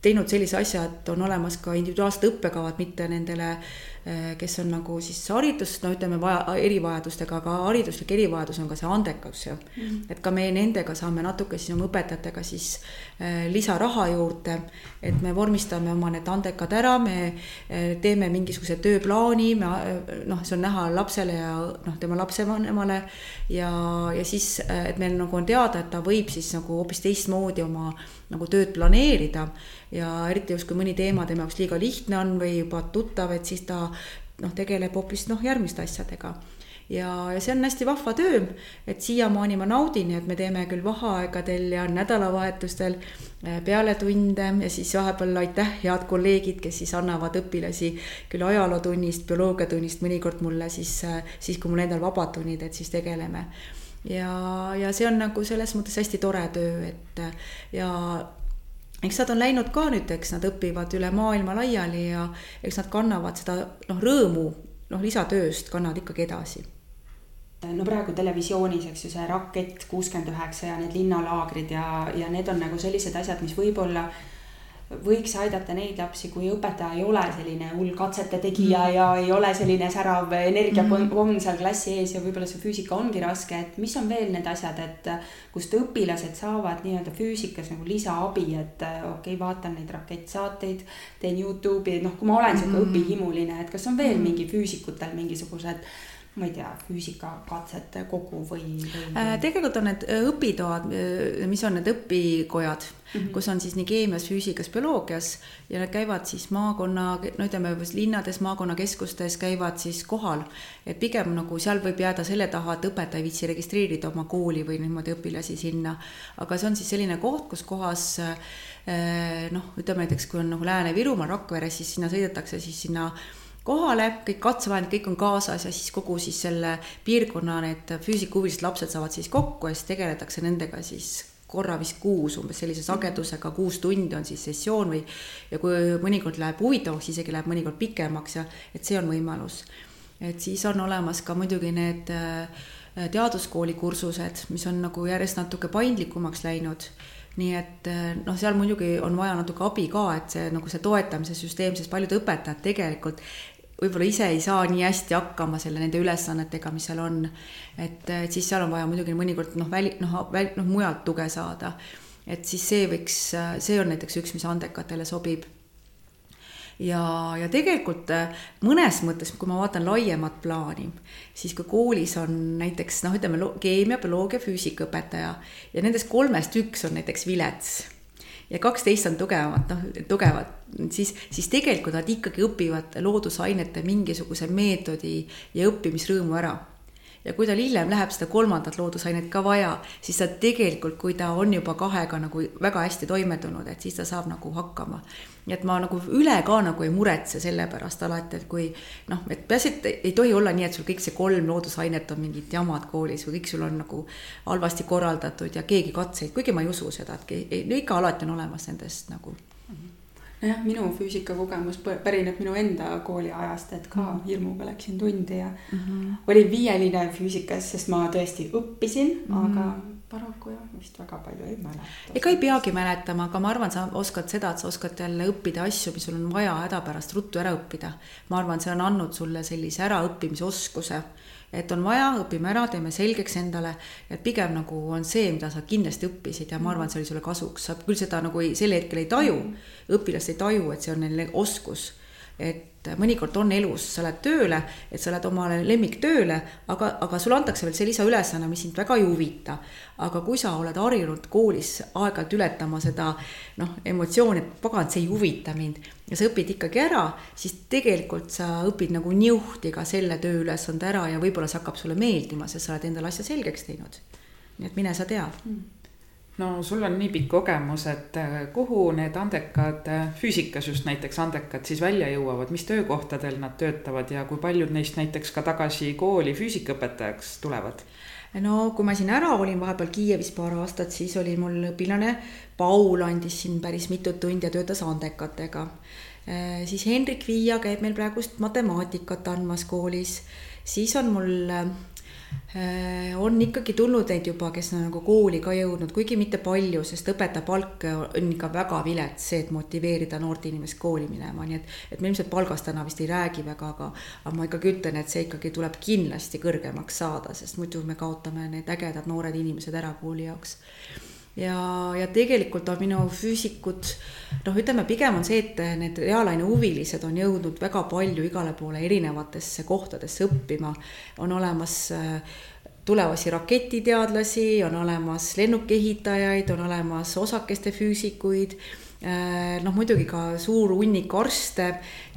teinud sellise asja, et on olemas ka individuaalsed õppekavad, mitte nendele Äh, kes on nagu siis haridus, no ütleme, vaja, erivajadustega, aga hariduslik erivajadus on ka see andekus ju mm. -hmm. et ka meie nendega saame natuke siis oma õpetajatega siis äh, lisaraha juurde, et me vormistame oma need andekad ära, me äh, teeme mingisuguse tööplaani, me äh, noh, see on näha lapsele ja noh, tema lapsevanemale ja, ja siis, äh, et meil nagu on teada, et ta võib siis nagu hoopis teistmoodi oma nagu tööd planeerida. Ja eriti just, kui mõni teema tema jaoks liiga lihtne on või juba tuttav, et siis ta noh, tegeleb hoopis noh, järgmiste asjadega. Ja, ja see on hästi vahva töö, et siiamaani ma naudin, et me teeme küll vaheaegadel ja nädalavahetustel äh, pealetunde ja siis vahepeal aitäh, head kolleegid, kes siis annavad õpilasi küll ajalootunnist, bioloogiatunnist mõnikord mulle siis, äh, siis kui mul endal vabad tunnid, et siis tegeleme ja, ja see on nagu selles mõttes hästi tore töö, et ja eks nad on läinud ka nüüd, eks nad õpivad üle maailma laiali ja eks nad kannavad seda noh, rõõmu noh, lisatööst kannavad ikkagi edasi. No praegu televisioonis, eks ju, see Rakett kuuskümmend üheksa ja need linnalaagrid ja, ja need on nagu sellised asjad, mis võib-olla võiks aidata neid lapsi, kui õpetaja ei ole selline hull katsete tegija mm. ja ei ole selline särav energiapomm mm. seal klassi ees ja võib-olla see füüsika ongi raske, et mis on veel need asjad, et kust õpilased saavad nii-öelda füüsikas nagu lisaabi, et okei okay,, vaatan neid rakettsaateid, teen Youtube'i, noh, kui ma olen sihuke mm. õpihimuline, et kas on veel mm. mingi füüsikutel mingisugused ma ei tea, füüsikakatsete kogu või, või...? Äh, tegelikult on need äh, õpitoad, äh, mis on need õpikojad mm, -hmm. kus on siis nii keemias, füüsikas, bioloogias ja nad käivad siis maakonna, no ütleme, linnades, maakonnakeskustes käivad siis kohal. et pigem nagu seal võib jääda selle taha, et õpetaja ei viitsi registreerida oma kooli või niimoodi õpilasi sinna. aga see on siis selline koht, kus kohas noh, ütleme näiteks, kui on nagu Lääne-Virumaal Rakveres, siis sinna sõidetakse siis sinna kohale, kõik katsevahendid, kõik on kaasas ja siis kogu siis selle piirkonna need füüsikahuvilised lapsed saavad siis kokku ja siis tegeletakse nendega siis korra vist kuus umbes sellise sagedusega, kuus tundi on siis sessioon või ja kui mõnikord läheb huvitavaks, isegi läheb mõnikord pikemaks ja et see on võimalus. et siis on olemas ka muidugi need äh, teaduskooli kursused, mis on nagu järjest natuke paindlikumaks läinud nii et äh, noh, seal muidugi on vaja natuke abi ka, et see nagu see toetamise süsteem, sest paljud õpetajad tegelikult võib-olla ise ei saa nii hästi hakkama selle nende ülesannetega, mis seal on. et, et siis seal on vaja muidugi mõnikord noh, väli, noh, väl-, noh mujalt tuge saada. et siis see võiks, see on näiteks üks, mis andekatele sobib. ja, ja tegelikult mõnes mõttes, kui ma vaatan laiemat plaani, siis kui koolis on näiteks noh, ütleme keemia, bioloogia, füüsikaõpetaja ja nendest kolmest üks on näiteks vilets ja kaksteist on tugevamat, noh, tugevad, siis, siis tegelikult nad ikkagi õpivad loodusainete mingisuguse meetodi ja õppimisrõõmu ära ja kui tal hiljem läheb seda kolmandat loodusainet ka vaja, siis ta tegelikult, kui ta on juba kahega nagu väga hästi toime tulnud, et siis ta saab nagu hakkama. nii et ma nagu üle ka nagu ei muretse selle pärast alati, et kui noh, et peaasi, et ei tohi olla nii, et sul kõik see kolm loodusainet on mingid jamad koolis või kõik sul on nagu halvasti korraldatud ja keegi katseid, kuigi ma ei usu seda, et no ikka alati on olemas nendest nagu nojah, minu füüsikakogemus pärineb minu enda kooliajast, et ka hirmuga läksin tundi ja mm -hmm. olin viieline füüsikas, sest ma tõesti õppisin mm, -hmm. aga paraku jah, vist väga palju ei mäleta. ega ei peagi mäletama, aga ma arvan, sa oskad seda, et sa oskad jälle õppida asju, mis sul on vaja hädapärast ruttu ära õppida. ma arvan, see on andnud sulle sellise äraõppimise oskuse et on vaja, õpime ära, teeme selgeks endale, et pigem nagu on see, mida sa kindlasti õppisid ja ma arvan, et see oli sulle kasuks, sa küll seda nagu ei, sel hetkel ei taju, õpilased ei taju, et see on neil oskus et mõnikord on elus, sa lähed tööle, et sa lähed omale lemmiktööle, aga, aga sulle antakse veel see lisaülesanne, mis sind väga ei huvita. aga kui sa oled harjunud koolis aeg-ajalt ületama seda noh, emotsiooni, et pagan, see ei huvita mind ja sa õpid ikkagi ära, siis tegelikult sa õpid nagu niuhti ka selle tööülesande ära ja võib-olla see hakkab sulle meeldima, sest sa oled endale asja selgeks teinud. nii et mine sa tea mm no sul on nii pikk kogemus, et äh, kuhu need andekad, äh, füüsikas just näiteks andekad siis välja jõuavad, mis töökohtadel nad töötavad ja kui paljud neist näiteks ka tagasi kooli füüsikaõpetajaks tulevad? no kui ma siin ära olin vahepeal Kiievis paar aastat, siis oli mul õpilane Paul andis siin päris mitut tundi ja töötas andekatega. Äh, siis Hendrik Viia käib meil praegust matemaatikat andmas koolis, siis on mul on ikkagi tulnud neid juba, kes on nagu kooli ka jõudnud, kuigi mitte palju, sest õpetaja palk on ikka väga vilets, see, et motiveerida noort inimest kooli minema, nii et, et me ilmselt palgast täna vist ei räägi väga, aga, aga ma ikkagi ütlen, et see ikkagi tuleb kindlasti kõrgemaks saada, sest muidu me kaotame need ägedad noored inimesed ära kooli jaoks ja, ja tegelikult on minu füüsikud, noh, ütleme pigem on see, et need reaalaine huvilised on jõudnud väga palju igale poole erinevatesse kohtadesse õppima. on olemas äh, tulevasi raketiteadlasi, on olemas lennukiehitajaid, on olemas osakeste füüsikuid noh, muidugi ka suur hunnik arste,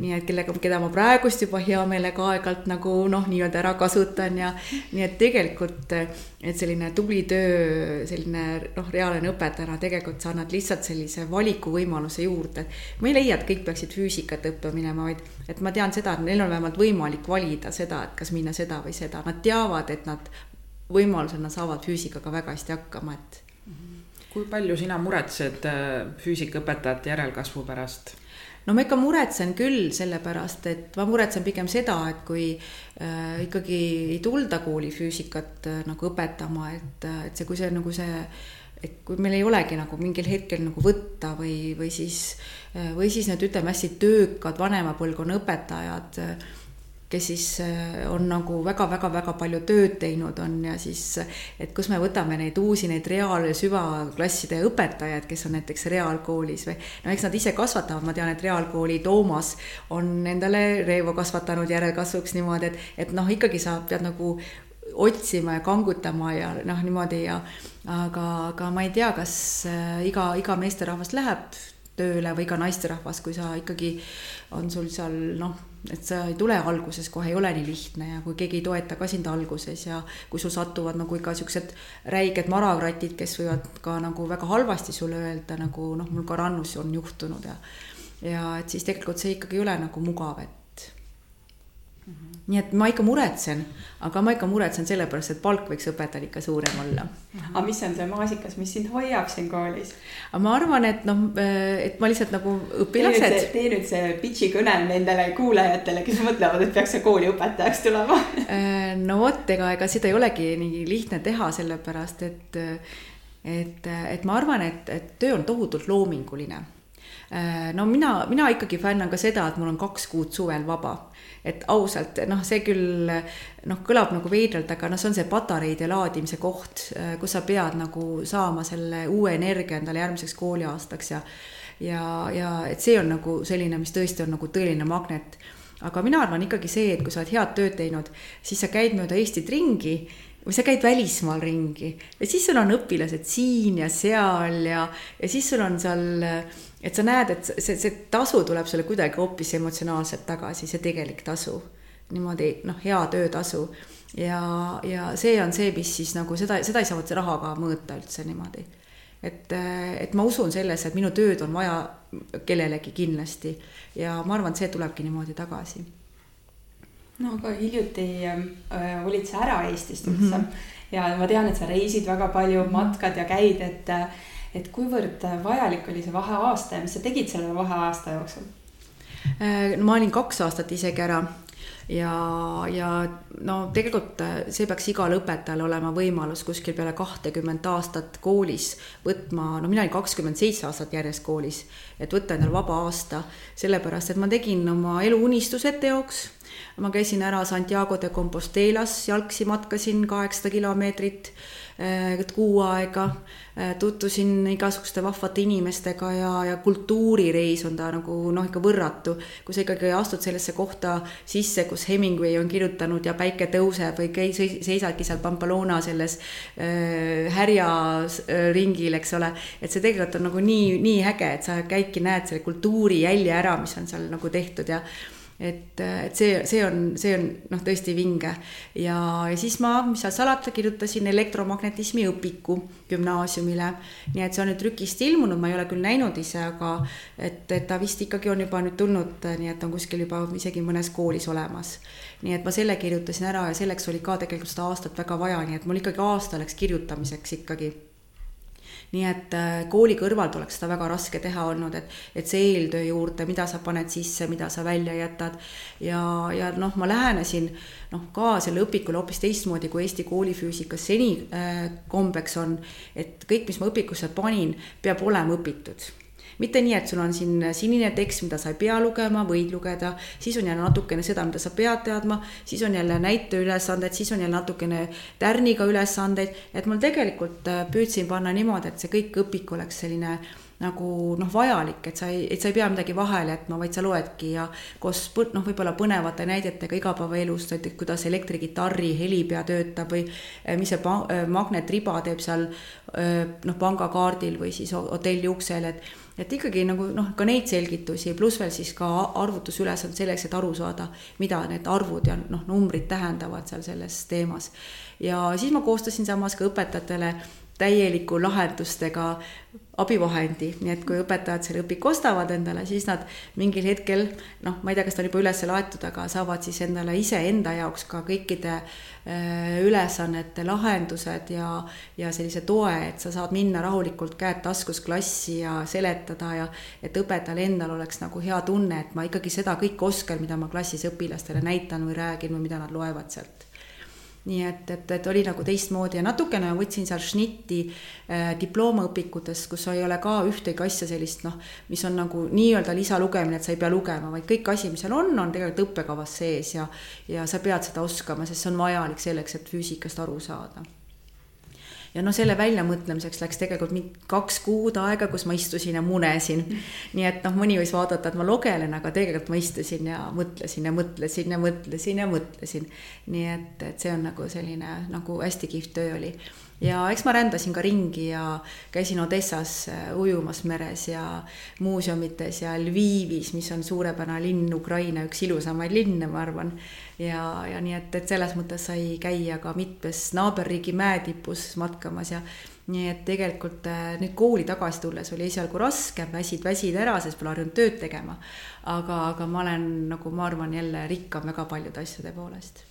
nii et kellega, keda ma praegust juba hea meelega aeg-ajalt nagu noh, nii-öelda ära kasutan ja nii et tegelikult, et selline tubli töö, selline noh, reaalne õpetajana tegelikult sa annad lihtsalt sellise valikuvõimaluse juurde. ma ei leia, et kõik peaksid füüsikat õppima minema, vaid et ma tean seda, et neil on vähemalt võimalik valida seda, et kas minna seda või seda, nad teavad, et nad võimalusel nad saavad füüsikaga väga hästi hakkama, et kui palju sina muretsed äh, füüsikaõpetajate järelkasvu pärast? no ma ikka muretsen küll, sellepärast et ma muretsen pigem seda, et kui äh, ikkagi ei tulda kooli füüsikat äh, nagu õpetama, et, äh, et see, kui see nagu see et kui meil ei olegi nagu mingil hetkel nagu võtta või, või siis, äh, või siis need ütleme hästi töökad vanema põlvkonna õpetajad äh, kes siis äh, on nagu väga-väga-väga palju tööd teinud on ja siis, et kus me võtame neid uusi, neid reaal- ja süvaklasside õpetajaid, kes on näiteks reaalkoolis või no eks nad ise kasvatavad, ma tean, et reaalkooli Toomas on endale Reevo kasvatanud järelkasvuks niimoodi, et, et noh, ikkagi sa pead nagu otsima ja kangutama ja noh, niimoodi ja aga, aga ma ei tea, kas äh, iga, iga meesterahvas läheb tööle või ka naisterahvas, kui sa ikkagi on sul seal noh, et sa ei tule alguses kohe, ei ole nii lihtne ja kui keegi ei toeta ka sind alguses ja kui sul satuvad nagu ikka siuksed räiged marakratid, kes võivad ka nagu väga halvasti sulle öelda, nagu noh, mul ka rannus on juhtunud ja ja et siis tegelikult see ikkagi ei ole nagu mugav, et. Nii et ma ikka muretsen, aga ma ikka muretsen sellepärast, et palk võiks õpetajal ikka suurem olla mm. -hmm. aga mis on see maasikas, mis sind hoiab siin koolis? ma arvan, et noh, et ma lihtsalt nagu õpilased. tee nüüd see pitch'i kõne nendele kuulajatele, kes mõtlevad, et peaks kooli õpetajaks tulema äh, no vot, ega, ega seda ei olegi nii lihtne teha, sellepärast et, et, et ma arvan, et, et töö on tohutult loominguline Äh, no mina, mina ikkagi fännan ka seda, et mul on kaks kuud suvel vaba. Et ausalt, noh, see küll noh, kõlab nagu veidralt, aga noh, see on see patareide laadimise koht, kus sa pead nagu saama selle uue energia endale järgmiseks kooliaastaks ja ja, ja et see on nagu selline, mis tõesti on nagu tõeline magnet. aga mina arvan ikkagi see, et kui sa oled head tööd teinud, siis sa käid mööda Eestit ringi või sa käid välismaal ringi ja siis sul on õpilased siin ja seal ja, ja siis sul on seal et sa näed, et see, see tasu tuleb sulle kuidagi hoopis emotsionaalselt tagasi, see tegelik tasu. niimoodi noh, hea töötasu ja, ja see on see, mis siis nagu seda, seda ei saa vot rahaga mõõta üldse niimoodi. et, et ma usun sellesse, et minu tööd on vaja kellelegi kindlasti ja ma arvan, et see tulebki niimoodi tagasi no aga hiljuti äh, olid sa ära Eestist üldse mm -hmm. ja ma tean, et sa reisid väga palju, matkad ja käid, et äh, et kuivõrd vajalik oli see vaheaasta ja mis sa tegid selle vaheaasta jooksul? Äh, no ma olin kaks aastat isegi ära ja, ja no tegelikult äh, see peaks igal õpetajal olema võimalus kuskil peale kahtekümmet aastat koolis võtma, no mina olin kakskümmend seitse aastat järjest koolis, et võtta endale vaba aasta, sellepärast et ma tegin oma eluunistused teoks ma käisin ära Santiago de Compostelas, jalgsi matkasin kaheksasada kilomeetrit Äh, kuu aega, äh, tutvusin igasuguste vahvate inimestega ja, ja kultuurireis on ta nagu noh, ikka võrratu. kui sa ikkagi astud sellesse kohta sisse, kus Hemingway on kirjutanud ja päike tõuseb või käi-, seisadki seal Pampalona selles äh, härjaringil, eks ole. et see tegelikult on nagu nii, nii äge, et sa käidki, näed selle kultuuri jälje ära, mis on seal nagu tehtud ja et, et see, see on, see on noh, tõesti vinge ja, ja siis ma, mis seal salata, kirjutasin elektromagnetismi õpiku gümnaasiumile. nii et see on nüüd trükist ilmunud, ma ei ole küll näinud ise, aga et, et ta vist ikkagi on juba nüüd tulnud, nii et on kuskil juba isegi mõnes koolis olemas. nii et ma selle kirjutasin ära ja selleks oli ka tegelikult seda aastat väga vaja, nii et mul ikkagi aasta läks kirjutamiseks ikkagi nii et äh, kooli kõrvalt oleks seda väga raske teha olnud, et, et see eeltöö juurde, mida sa paned sisse, mida sa välja jätad. ja, ja noh, ma lähenesin noh, ka selle õpikule hoopis teistmoodi, kui Eesti koolifüüsikas seni äh, kombeks on. et kõik, mis ma õpikusse panin, peab olema õpitud mitte nii, et sul on siin sinine tekst, mida sa ei pea lugema, võid lugeda, siis on jälle natukene seda, mida sa pead teadma, siis on jälle näiteülesanded, siis on jälle natukene tärniga ülesandeid, et mul tegelikult äh, püüdsin panna niimoodi, et see kõik õpik oleks selline nagu noh, vajalik, et sa ei, et sa ei pea midagi vahele jätma, vaid sa loedki ja koos noh, võib-olla põnevate näidetega igapäevaelust, näiteks kuidas elektrikitarri helipea töötab või äh, mis see äh, magnetriba teeb seal noh, pangakaardil või siis hotelli uksel, et et ikkagi nagu noh, ka neid selgitusi, pluss veel siis ka arvutusülesanded selleks, et aru saada, mida need arvud ja noh, numbrid tähendavad seal selles teemas. ja siis ma koostasin samas ka õpetajatele täieliku lahendustega abivahendi, nii et kui õpetajad selle õpiku ostavad endale, siis nad mingil hetkel noh, ma ei tea, kas ta on juba üles laetud, aga saavad siis endale iseenda jaoks ka kõikide äh, ülesannete lahendused ja, ja sellise toe, et sa saad minna rahulikult käed taskus klassi ja seletada ja et õpetajal endal oleks nagu hea tunne, et ma ikkagi seda kõike oskan, mida ma klassis õpilastele näitan või räägin või mida nad loevad sealt nii et, et, et oli nagu teistmoodi ja natukene ma võtsin seal šnitti äh, diplomaõpikutest, kus ei ole ka ühtegi asja sellist noh, mis on nagu nii-öelda lisalugemine, et sa ei pea lugema, vaid kõik asi, mis seal on, on tegelikult õppekavas sees ja ja sa pead seda oskama, sest see on vajalik selleks, et füüsikast aru saada ja noh, selle väljamõtlemiseks läks tegelikult kaks kuud aega, kus ma istusin ja munesin. nii et noh, mõni võis vaadata, et ma logelen, aga tegelikult ma istusin ja mõtlesin ja mõtlesin ja mõtlesin ja mõtlesin. nii et, et see on nagu selline nagu hästi kihvt töö oli ja eks ma rändasin ka ringi ja käisin Odessas äh, ujumas meres ja muuseumites ja Lvivis, mis on suurepärane linn, Ukraina üks ilusamaid linne, ma arvan. ja, ja nii et, et selles mõttes sai käia ka mitmes naaberriigi mäetipus matkamas ja nii et tegelikult äh, nüüd kooli tagasi tulles oli esialgu raske, väsid, väsid ära, sest pole harjunud tööd tegema. aga, aga ma olen nagu ma arvan jälle rikkam väga paljude asjade poolest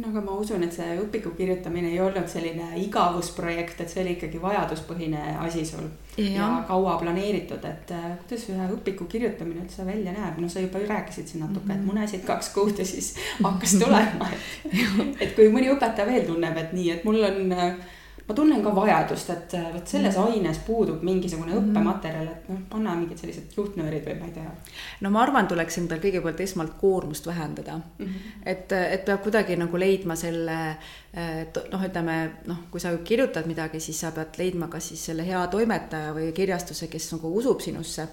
no aga ma usun, et see õpiku kirjutamine ei olnud selline igavusprojekt, et see oli ikkagi vajaduspõhine asi sul. Ja, ja kaua planeeritud, et äh, kuidas ühe õpiku kirjutamine üldse välja näeb, no sa juba rääkisid siin natuke, et mhm. munesid kaks kuud ja siis hakkas [LAUGHS] tulema, et et kui mõni õpetaja veel tunneb, et nii, et mul on äh, ma tunnen ka vajadust, et äh, vot selles mm. aines puudub mingisugune mm. õppematerjal, et noh, panna mingid sellised juhtnöörid või ma ei tea. no ma arvan, tuleks endal kõigepealt esmalt koormust vähendada mm. -hmm. et, et peab kuidagi nagu leidma selle noh, ütleme noh, kui sa kirjutad midagi, siis sa pead leidma kas siis selle hea toimetaja või kirjastuse, kes nagu usub sinusse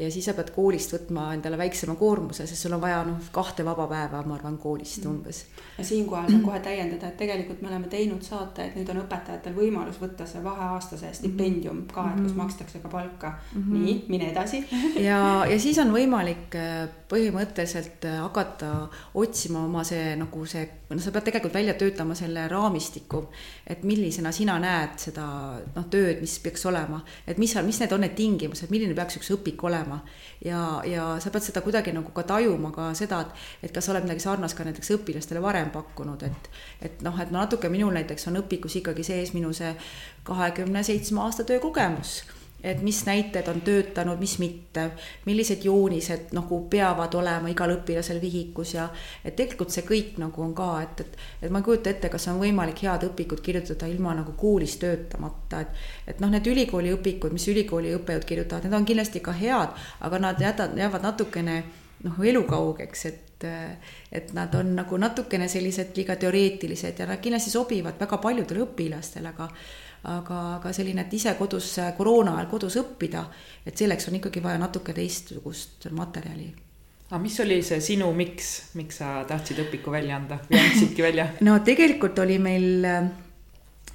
ja siis sa pead koolist võtma endale väiksema koormuse, sest sul on vaja noh, kahte vaba päeva, ma arvan, koolist mm. umbes. ja siinkohal saan kohe täiendada, et tegelikult me oleme teinud saate, et nüüd on õpetajatel võimalus võtta see vaheaastase stipendium ka, et kus mm-hmm. makstakse ka palka mm. -hmm. nii, mine edasi [LAUGHS] ja, ja siis on võimalik äh, põhimõtteliselt äh, hakata otsima oma see nagu see, noh, sa pead tegelikult välja töötama selle raamistiku, et millisena sina näed seda noh, tööd, mis peaks olema, et mis, mis need on need tingimused, milline peaks üks õpik olema olema. ja, ja sa pead seda kuidagi nagu ka tajuma ka seda, et, et kas sa oled midagi sarnast ka näiteks õpilastele varem pakkunud, et, et noh, et natuke minul näiteks on õpikus ikkagi sees minu see kahekümne seitsme aasta töökogemus et mis näited on töötanud, mis mitte, millised joonised nagu peavad olema igal õpilasel vihikus ja et tegelikult see kõik nagu on ka, et, et, et ma ei kujuta ette, kas on võimalik head õpikut kirjutada ilma nagu koolis töötamata, et, et noh, need ülikooli õpikud, mis ülikooli õppejõud kirjutavad, need on kindlasti ka head, aga nad jätavad, jäävad natukene noh, elukaugeks, et et nad on nagu natukene sellised liiga teoreetilised ja nad kindlasti sobivad väga paljudele õpilastele, aga aga, aga selline, et ise kodus koroona ajal kodus õppida, et selleks on ikkagi vaja natuke teistsugust materjali aga mis oli see sinu miks, miks sa tahtsid õpiku välja anda või andsidki välja? [LAUGHS] no tegelikult oli meil,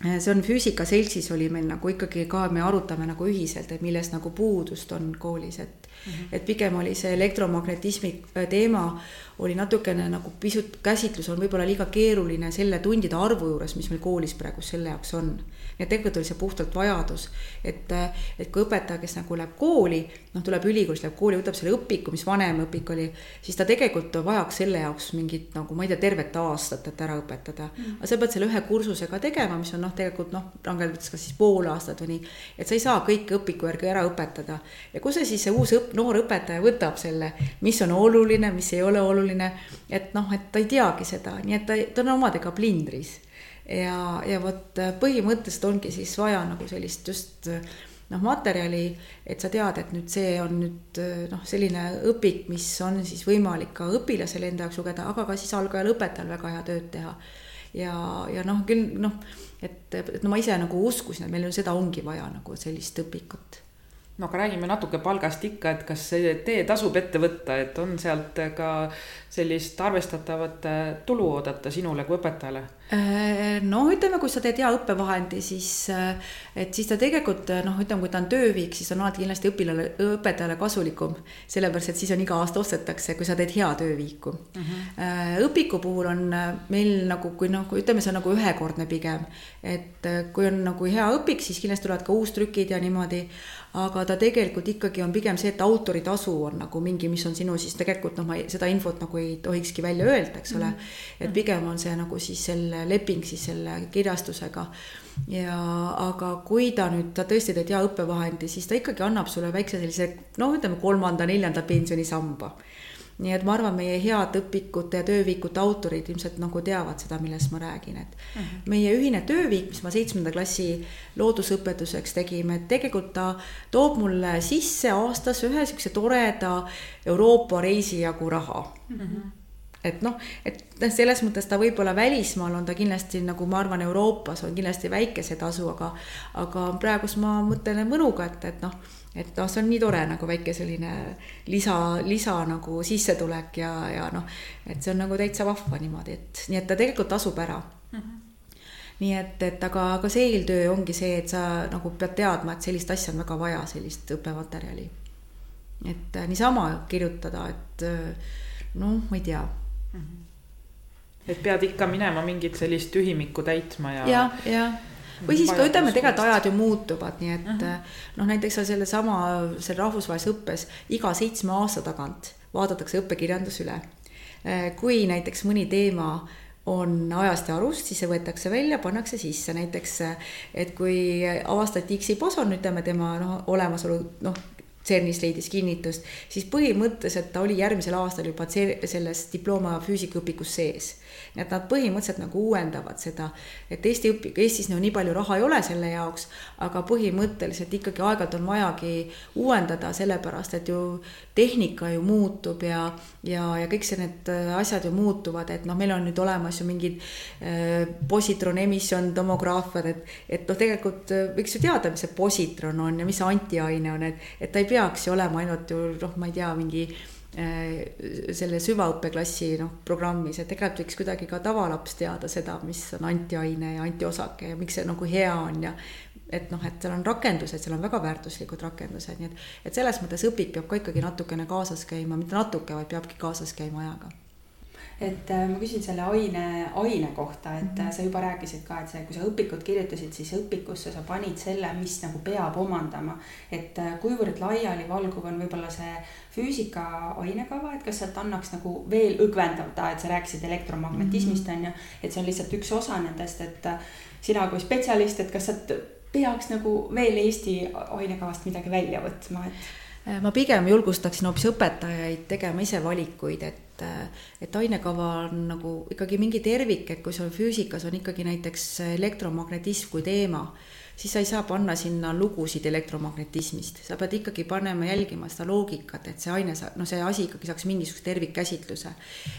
see on Füüsikaseltsis oli meil nagu ikkagi ka, me arutame nagu ühiselt, et millest nagu puudust on koolis, et mm, -hmm. et pigem oli see elektromagnetismi teema oli natukene nagu pisut, käsitlus on võib-olla liiga keeruline selle tundide arvu juures, mis meil koolis praegu selle jaoks on ja tegelikult oli see puhtalt vajadus, et, et kui õpetaja, kes nagu läheb kooli, noh, tuleb ülikoolist, läheb kooli, võtab selle õpiku, mis vanem õpik oli, siis ta tegelikult vajaks selle jaoks mingit nagu ma ei tea, tervet aastat, et ära õpetada. Mm.. aga sa pead selle ühe kursusega tegema, mis on noh, tegelikult noh, rangelt võttes kas siis pool aastat või nii, et sa ei saa kõike õpiku järgi ära õpetada. ja kus see siis see uus õpp, noor õpetaja võtab selle, mis on oluline, mis ei ole oluline, et noh, et ta ei teagi seda, nii et ta, ta on omadega plindris ja, ja vot äh, põhimõtteliselt ongi siis vaja nagu sellist just äh, noh, materjali, et sa tead, et nüüd see on nüüd äh, noh, selline õpik, mis on siis võimalik ka õpilasel enda jaoks lugeda, aga ka siis algajal õpetajal väga hea tööd teha. ja, ja noh, küll noh, et, et no ma ise nagu uskusin, et meil ju seda ongi vaja nagu sellist õpikut no aga räägime natuke palgast ikka, et kas see tee tasub ette võtta, et on sealt ka sellist arvestatavat tulu oodata sinule kui õpetajale? Äh, no ütleme, kui sa teed hea õppevahendi, siis, äh, et siis ta tegelikult noh, ütleme, kui ta on tööviik, siis on alati kindlasti õpilale, õpetajale kasulikum. sellepärast, et siis on iga aasta ostetakse, kui sa teed hea tööviiku. Mhm. -huh. õpiku puhul on meil nagu, kui noh, kui ütleme, see on nagu ühekordne pigem. et kui on nagu hea õpik, siis kindlasti tulevad ka uustrükid ja niimoodi aga ta tegelikult ikkagi on pigem see, et autoritasu on nagu mingi, mis on sinu siis tegelikult noh, ma ei, seda infot nagu ei tohikski välja öelda, eks ole mm. -hmm. et pigem on see nagu siis selle leping siis selle kirjastusega. ja aga kui ta nüüd, ta tõesti teeb hea õppevahendi, siis ta ikkagi annab sulle väikse sellise noh, ütleme kolmanda-neljanda pensionisamba nii et ma arvan, meie head õpikute ja tööviikute autorid ilmselt nagu teavad seda, millest ma räägin, et mhm. -huh. meie ühine tööviik, mis ma seitsmenda klassi loodusõpetuseks tegime, et tegelikult ta toob mulle sisse aastas ühe niisuguse toreda Euroopa reisi jagu raha. Mhm. -huh et noh, et noh, selles mõttes ta võib-olla välismaal on ta kindlasti nagu ma arvan, Euroopas on kindlasti väikese tasu, aga aga praegust ma mõtlen mõnuga, et, et noh et noh, see on nii tore nagu väike selline lisa, lisa nagu sissetulek ja, ja noh, et see on nagu täitsa vahva niimoodi, et nii et ta tegelikult tasub ära mm. -hmm nii et, et aga, aga see eeltöö ongi see, et sa nagu pead teadma, et sellist asja on väga vaja, sellist õppematerjali. et äh, niisama kirjutada, et äh, noh, ma ei tea mm. -hmm. et pead ikka minema mingit sellist tühimikku täitma ja. jah, jah või siis ka ütleme, tegelikult ajad ju muutuvad, nii et uh -huh. noh, näiteks sellesama, seal rahvusvahelises õppes iga seitsme aasta tagant vaadatakse õppekirjandus üle. kui näiteks mõni teema on ajast ja arust, siis see võetakse välja, pannakse sisse, näiteks et kui avastati X-i boson, ütleme tema noh, olemasolu noh, CERN-is leidis kinnitust, siis põhimõtteliselt ta oli järgmisel aastal juba selles diploma füüsikaõpikus sees et nad põhimõtteliselt nagu uuendavad seda, et Eesti õpi-, Eestis no nii palju raha ei ole selle jaoks, aga põhimõtteliselt ikkagi aeg-ajalt on vajagi uuendada, sellepärast et ju tehnika ju muutub ja, ja, ja kõik see, need äh, asjad ju muutuvad, et noh, meil on nüüd olemas ju mingid äh, positron emission tomograafiad, et, et noh, tegelikult äh, võiks ju teada, mis see positron on ja mis see antiaine on, et, et ta ei peaks ju olema ainult ju noh, ma ei tea, mingi selle süvaõppeklassi noh, programmis, et tegelikult võiks kuidagi ka tavalaps teada seda, mis on antiaine ja antiosake ja miks see nagu hea on ja et noh, et seal on rakendused, seal on väga väärtuslikud rakendused, nii et, et selles mõttes õpik peab ka ikkagi natukene kaasas käima, mitte natuke, vaid peabki kaasas käima ajaga et äh, ma küsin selle aine, aine kohta, et mm -hmm. sa juba rääkisid ka, et see, kui sa õpikut kirjutasid, siis õpikusse sa panid selle, mis nagu peab omandama. et äh, kuivõrd laialivalguv on võib-olla see füüsika ainekava, et kas sealt annaks nagu veel õgvendada, et sa rääkisid elektromagnetismist mm, on -hmm. ju, et see on lihtsalt üks osa nendest, et sina kui spetsialist, et kas sealt peaks nagu veel Eesti ainekavast midagi välja võtma, et ma pigem julgustaksin hoopis õpetajaid tegema ise valikuid, et et, et ainekava on nagu ikkagi mingi tervik, et kui sul füüsikas on ikkagi näiteks elektromagnetism kui teema siis sa ei saa panna sinna lugusid elektromagnetismist, sa pead ikkagi panema jälgima seda loogikat, et see aine sa-, no see asi ikkagi saaks mingisuguse tervikkäsitluse.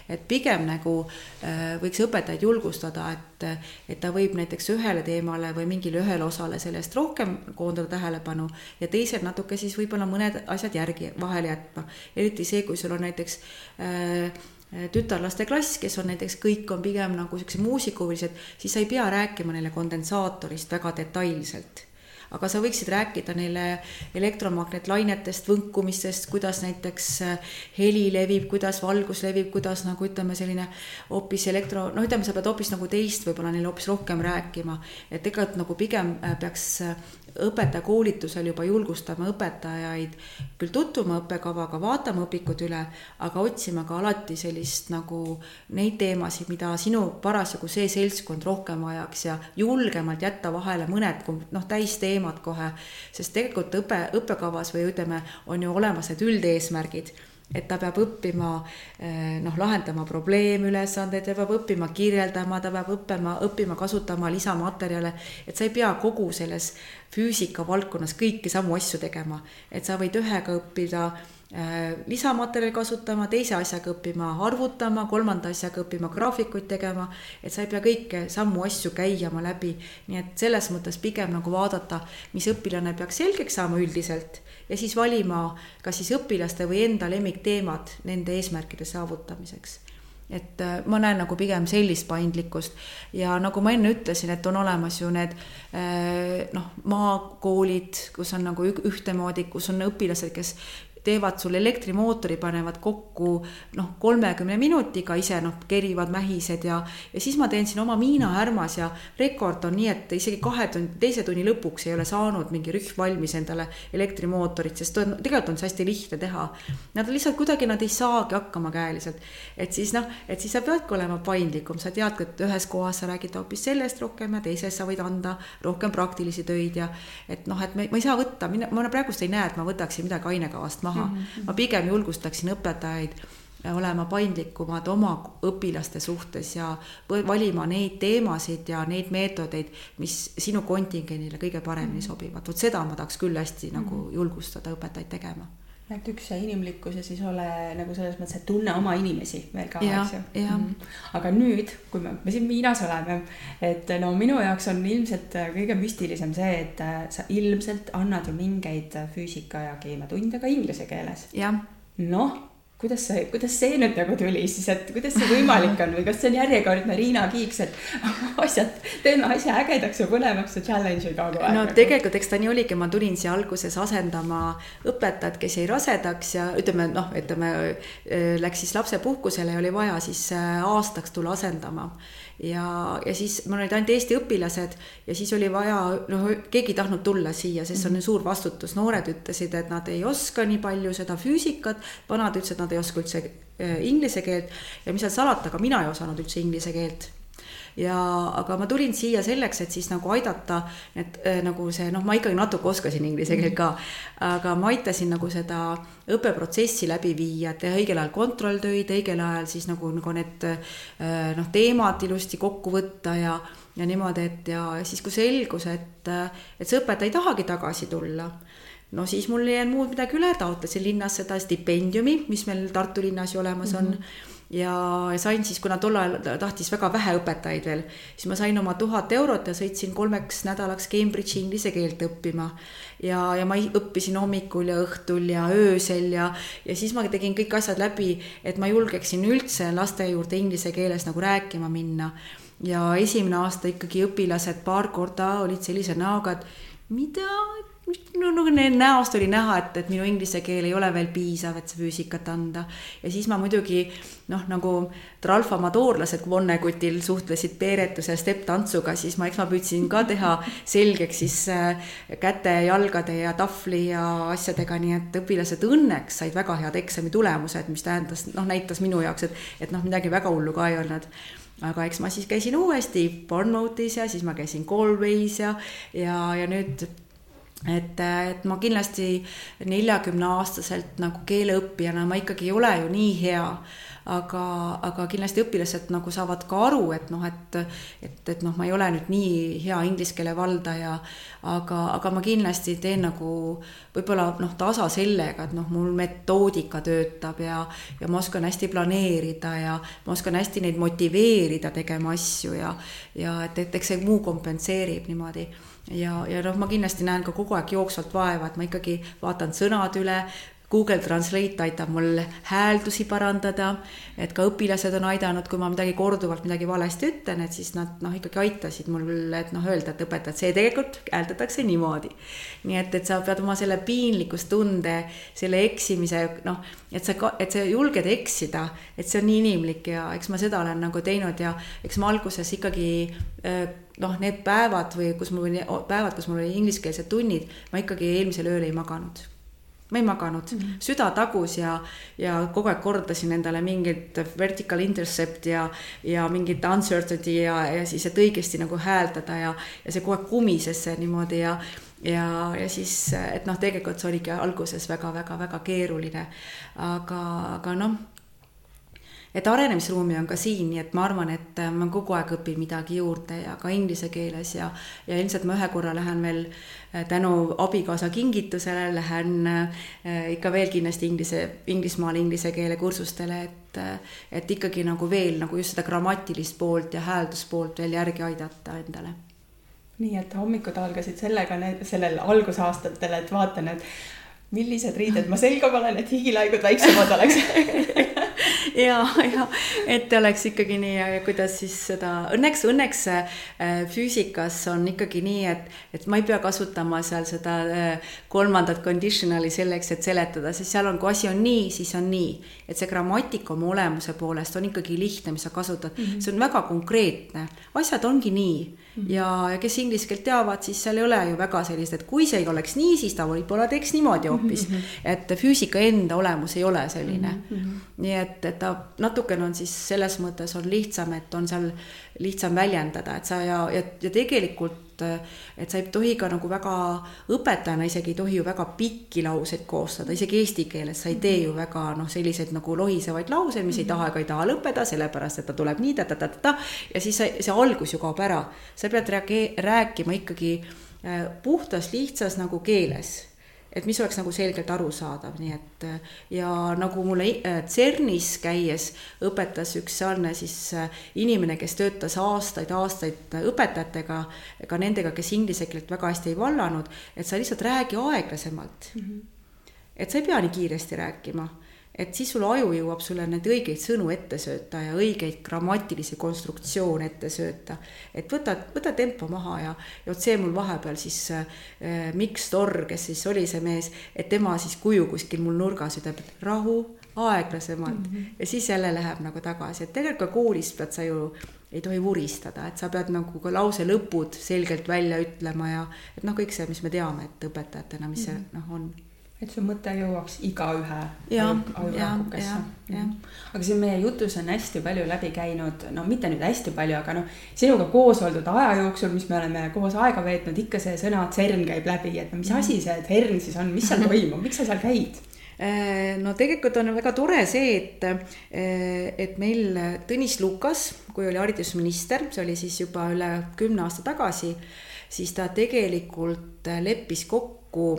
et pigem nagu äh, võiks õpetajaid julgustada, et, et ta võib näiteks ühele teemale või mingile ühele osale sellest rohkem koondada tähelepanu ja teised natuke siis võib-olla mõned asjad järgi vahele jätma. eriti see, kui sul on näiteks äh, tütarlaste klass, kes on näiteks kõik on pigem nagu siuksed muusikuhuvilised, siis sa ei pea rääkima neile kondensaatorist väga detailselt aga sa võiksid rääkida neile elektromagnetlainetest, võnkumistest, kuidas näiteks äh, heli levib, kuidas valgus levib, kuidas nagu ütleme, selline hoopis elektro, noh, ütleme, sa pead hoopis nagu teist võib-olla neile hoopis rohkem rääkima. et tegelikult nagu pigem äh, peaks õpetajakoolitusel juba julgustama õpetajaid küll tutvuma õppekavaga, vaatama õpikud üle, aga otsima ka alati sellist nagu neid teemasid, mida sinu parasjagu see seltskond rohkem vajaks ja julgemalt jätta vahele mõned noh, täisteemad kohe, sest tegelikult õpe, õppekavas või ütleme, on ju olemas need üldeesmärgid et ta peab õppima eh, noh, lahendama probleemülesandeid, ta peab õppima kirjeldama, ta peab õppima, õppima kasutama lisamaterjale, et sa ei pea kogu selles füüsika valdkonnas kõiki samu asju tegema, et sa võid ühega õppida lisamaterjali kasutama, teise asjaga õppima arvutama, kolmanda asjaga õppima graafikuid tegema, et sa ei pea kõike samu asju käima läbi, nii et selles mõttes pigem nagu vaadata, mis õpilane peaks selgeks saama üldiselt ja siis valima kas siis õpilaste või enda lemmikteemad nende eesmärkide saavutamiseks. Et äh, ma näen nagu pigem sellist paindlikkust. Ja nagu ma enne ütlesin, et on olemas ju need äh, noh, maakoolid, kus on nagu ühtemoodi, kus on õpilased, kes teevad sul elektrimootori, panevad kokku noh, kolmekümne minutiga ise noh, kerivad mähised ja, ja siis ma teen siin oma Miina härmas ja rekord on nii, et isegi kahe tunni, teise tunni lõpuks ei ole saanud mingi rühm valmis endale elektrimootorit, sest on, tegelikult on see hästi lihtne teha. Nad lihtsalt kuidagi, nad ei saagi hakkama käeliselt. et siis noh, et siis sa peadki olema paindlikum, sa tead, et ühes kohas sa räägid hoopis sellest rohkem ja teises sa võid anda rohkem praktilisi töid ja et noh, et me, ma ei saa võtta, mina, ma praegust ei näe, et ma võtaksin midagi ainekavast maha maha mm. -hmm. ma pigem julgustaksin õpetajaid olema paindlikumad oma õpilaste suhtes ja valima neid teemasid ja neid meetodeid, mis sinu kontingendile kõige paremini mhm. sobivad. vot seda ma tahaks küll hästi nagu mhm. julgustada õpetajaid tegema et üks see inimlikkus ja siis ole nagu selles mõttes, et tunne oma inimesi veel ka, eks ju. Mm. aga nüüd, kui me, me siin Miinas oleme, et no minu jaoks on ilmselt kõige müstilisem see, et äh, sa ilmselt annad ju mingeid füüsika ja keemiatunde ka inglise keeles. noh, kuidas see, kuidas see nüüd nagu tuli siis, et kuidas see võimalik on või kas see on järjekordne Riina Kiiks, et [LAUGHS] asjad, teeme asja ägedaks ja põnevaks ja challenge'i kogu aeg? no tegelikult, eks ta nii oligi, ma tulin siia alguses asendama õpetajat, kes jäi rasedaks ja ütleme noh, ütleme läks siis lapsepuhkusele ja oli vaja siis äh, aastaks tulla asendama ja, ja siis mul olid ainult Eesti õpilased ja siis oli vaja, noh, keegi ei tahtnud tulla siia, sest see on suur vastutus, noored ütlesid, et nad ei oska nii palju seda füüsikat, vanad ütlesid, et nad ei oska üldse äh, inglise keelt. Ja mis seal salata, ka mina ei osanud üldse inglise keelt ja, aga ma tulin siia selleks, et siis nagu aidata, et äh, nagu see noh, ma ikkagi natuke oskasin inglise keelt ka, aga ma aitasin nagu seda õppeprotsessi läbi viia, teha õigel ajal kontrolltöid, õigel ajal siis nagu, nagu need äh, noh, teemad ilusti kokku võtta ja, ja niimoodi, et ja siis, kui selgus, et, et see õpetaja ei tahagi tagasi tulla no siis mul ei jäänud muud midagi üle, taotlesin linnas seda stipendiumi, mis meil Tartu linnas ju olemas on mm. -hmm ja sain siis, kuna tol ajal tahtis väga vähe õpetajaid veel, siis ma sain oma tuhat eurot ja sõitsin kolmeks nädalaks Cambridge'i inglise keelt õppima. ja, ja ma õppisin hommikul ja õhtul ja öösel ja, ja siis ma tegin kõik asjad läbi, et ma julgeksin üldse laste juurde inglise keeles nagu rääkima minna. ja esimene aasta ikkagi õpilased paar korda olid sellise näoga, et mida, no nagu näost oli näha, et, et minu inglise keel ei ole veel piisav, et see füüsikat anda. ja siis ma muidugi noh, nagu tralfamadoorlased Vonnegutil suhtlesid peeretuse stepp-tantsuga, siis ma, eks ma püüdsin ka teha selgeks siis äh, käte, jalgade ja tahvli ja asjadega, nii et õpilased õnneks said väga head eksamitulemused, mis tähendas, noh, näitas minu jaoks, et, et noh, midagi väga hullu ka ei olnud aga eks ma siis käisin uuesti Bournemouthis ja siis ma käisin Galway's ja, ja, ja nüüd et, et ma kindlasti neljakümne aastaselt nagu keeleõppijana ma ikkagi ei ole ju nii hea, aga, aga kindlasti õpilased nagu saavad ka aru, et noh, et, et, et noh, ma ei ole nüüd nii hea inglise keele valdaja, aga, aga ma kindlasti teen nagu võib-olla noh, tasa sellega, et noh, mul metoodika töötab ja, ja ma oskan hästi planeerida ja ma oskan hästi neid motiveerida tegema asju ja, ja et, et eks see muu kompenseerib niimoodi ja, ja noh, ma kindlasti näen ka kogu aeg jooksvalt vaeva, et ma ikkagi vaatan sõnad üle, Google Translate aitab mul hääldusi parandada, et ka õpilased on aidanud, kui ma midagi korduvalt midagi valesti ütlen, et siis nad noh, ikkagi aitasid mul, et noh, öelda, et õpetajad, see tegelikult hääldatakse niimoodi. nii et, et sa pead oma selle piinlikkustunde, selle eksimise noh, et sa, et sa julged eksida, et see on nii inimlik ja eks ma seda olen nagu teinud ja eks ma alguses ikkagi noh, need päevad või kus mul oli, päevad, kus mul oli ingliskeelsed tunnid, ma ikkagi eelmisel ööl ei maganud ma ei maganud mm, -hmm. süda tagus ja, ja kogu aeg kordasin endale mingit vertical intercept ja, ja mingit uncertainty ja, ja siis, et õigesti nagu hääldada ja, ja see kogu aeg kumises see niimoodi ja, ja, ja siis, et noh, tegelikult see oligi alguses väga-väga-väga keeruline. aga, aga noh, et arenemisruumi on ka siin, nii et ma arvan, et ma kogu aeg õpin midagi juurde ja ka inglise keeles ja, ja ilmselt ma ühe korra lähen veel äh, tänu abikaasa kingitusele, lähen äh, ikka veel kindlasti inglise, Inglismaale inglise keele kursustele, et, äh, et ikkagi nagu veel nagu just seda grammatilist poolt ja häälduspoolt veel järgi aidata endale. Nii et hommikud algasid sellega, sellel algusaastatel, et vaatan, et millised riided ma selga panen, et higilaigud väiksemad oleks [LAUGHS] [LAUGHS] ja, ja et oleks ikkagi nii, kuidas siis seda, õnneks, õnneks äh, füüsikas on ikkagi nii, et, et ma ei pea kasutama seal seda äh, kolmandat conditional'i selleks, et seletada, sest seal on, kui asi on nii, siis on nii. et see grammatika oma olemuse poolest on ikkagi lihtne, mis sa kasutad mm, -hmm. see on väga konkreetne, asjad ongi nii. Ja, ja kes inglise keelt teavad, siis seal ei ole ju väga sellist, et kui see ei oleks nii, siis ta võib-olla teeks niimoodi hoopis mm. -hmm. et füüsika enda olemus ei ole selline mm. -hmm. nii et, et ta natukene on siis selles mõttes on lihtsam, et on seal lihtsam väljendada, et sa ja, ja, ja tegelikult et, et sa ei tohi ka nagu väga, õpetajana isegi ei tohi ju väga pikki lauseid koostada, isegi eesti keeles sa ei tee ju väga noh, selliseid nagu lohisevaid lauseid, mis ei taha ega ei taha lõppeda, sellepärast et ta tuleb nii ta-ta-ta-ta ja siis see, see algus ju kaob ära. sa pead rääkima ikkagi äh, puhtas, lihtsas nagu keeles et mis oleks nagu selgelt arusaadav, nii et ja nagu mulle äh, CERN-is käies õpetas üks sealne siis äh, inimene, kes töötas aastaid-aastaid õpetajatega, ka nendega, kes inglise keelt väga hästi ei vallanud, et sa lihtsalt räägi aeglasemalt mm. -hmm. et sa ei pea nii kiiresti rääkima et siis sul aju jõuab sulle neid õigeid sõnu ette sööta ja õigeid grammatilisi konstruktsioone ette sööta. et võta, võta tempo maha ja, ja vot see mul vahepeal siis äh, Mikk Storr, kes siis oli see mees, et tema siis kuju kuskil mul nurgas ütleb, et rahu, aeglasemalt mm -hmm. ja siis jälle läheb nagu tagasi, et tegelikult ka koolis pead sa ju ei tohi vuristada, et sa pead nagu ka lause lõpud selgelt välja ütlema ja et noh, kõik see, mis me teame, et õpetajatena, mis see mm -hmm. noh, on et su mõte jõuaks igaühe ajukukesse. Mhm. aga siin meie jutus on hästi palju läbi käinud, no mitte nüüd hästi palju, aga noh, sinuga koos oldud aja jooksul, mis me oleme koos aega veetnud, ikka see sõna CERN käib läbi, et no mis asi see CERN siis on, mis seal toimub, miks sa seal käid? Äh, no tegelikult on väga tore see, et, äh, et meil Tõnis Lukas, kui oli haridusminister, see oli siis juba üle kümne aasta tagasi, siis ta tegelikult leppis kokku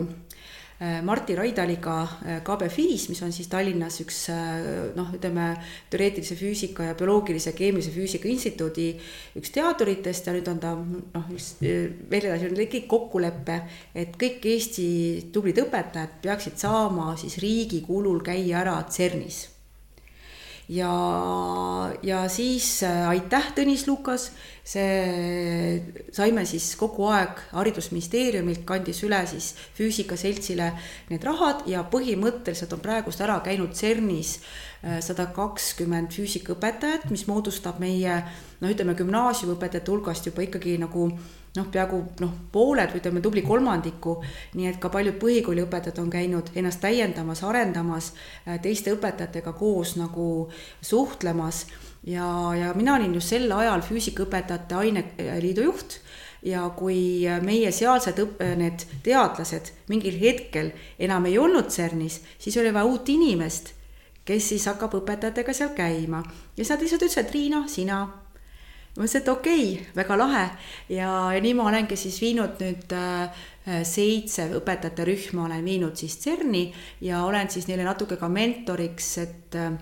Äh, Martti Raidaliga äh, KBFIS, mis on siis Tallinnas üks äh, noh, ütleme teoreetilise füüsika ja bioloogilise keemilise füüsika instituudi üks teaduritest ja nüüd on ta noh, veel edasi on kõik kokkulepe, et kõik Eesti tublid õpetajad peaksid saama siis riigi kulul käia ära CERN-is ja, ja siis aitäh, Tõnis Lukas. See, saime siis kogu aeg Haridusministeeriumilt kandis üle siis Füüsikaseltsile need rahad ja põhimõtteliselt on praegust ära käinud CERN-is äh, sada kakskümmend füüsikaõpetajat, mis moodustab meie noh, ütleme gümnaasiumiõpetajate hulgast juba ikkagi nagu noh, peaaegu noh, pooled või ütleme tubli kolmandiku, nii et ka paljud põhikooliõpetajad on käinud ennast täiendamas, arendamas, äh, teiste õpetajatega koos nagu suhtlemas ja, ja mina olin just sel ajal füüsikaõpetajate aineliidu juht ja kui meie sealsed õpp-, need teadlased mingil hetkel enam ei olnud CERN-is, siis oli vaja uut inimest, kes siis hakkab õpetajatega seal käima ja siis nad lihtsalt ütlesid, Riina, sina. Ma ütlesin, et okei okay,, väga lahe. Ja, ja nii ma olengi siis viinud nüüd äh, seitse õpetajate rühma olen viinud siis CERN-i ja olen siis neile natuke ka mentoriks, et äh,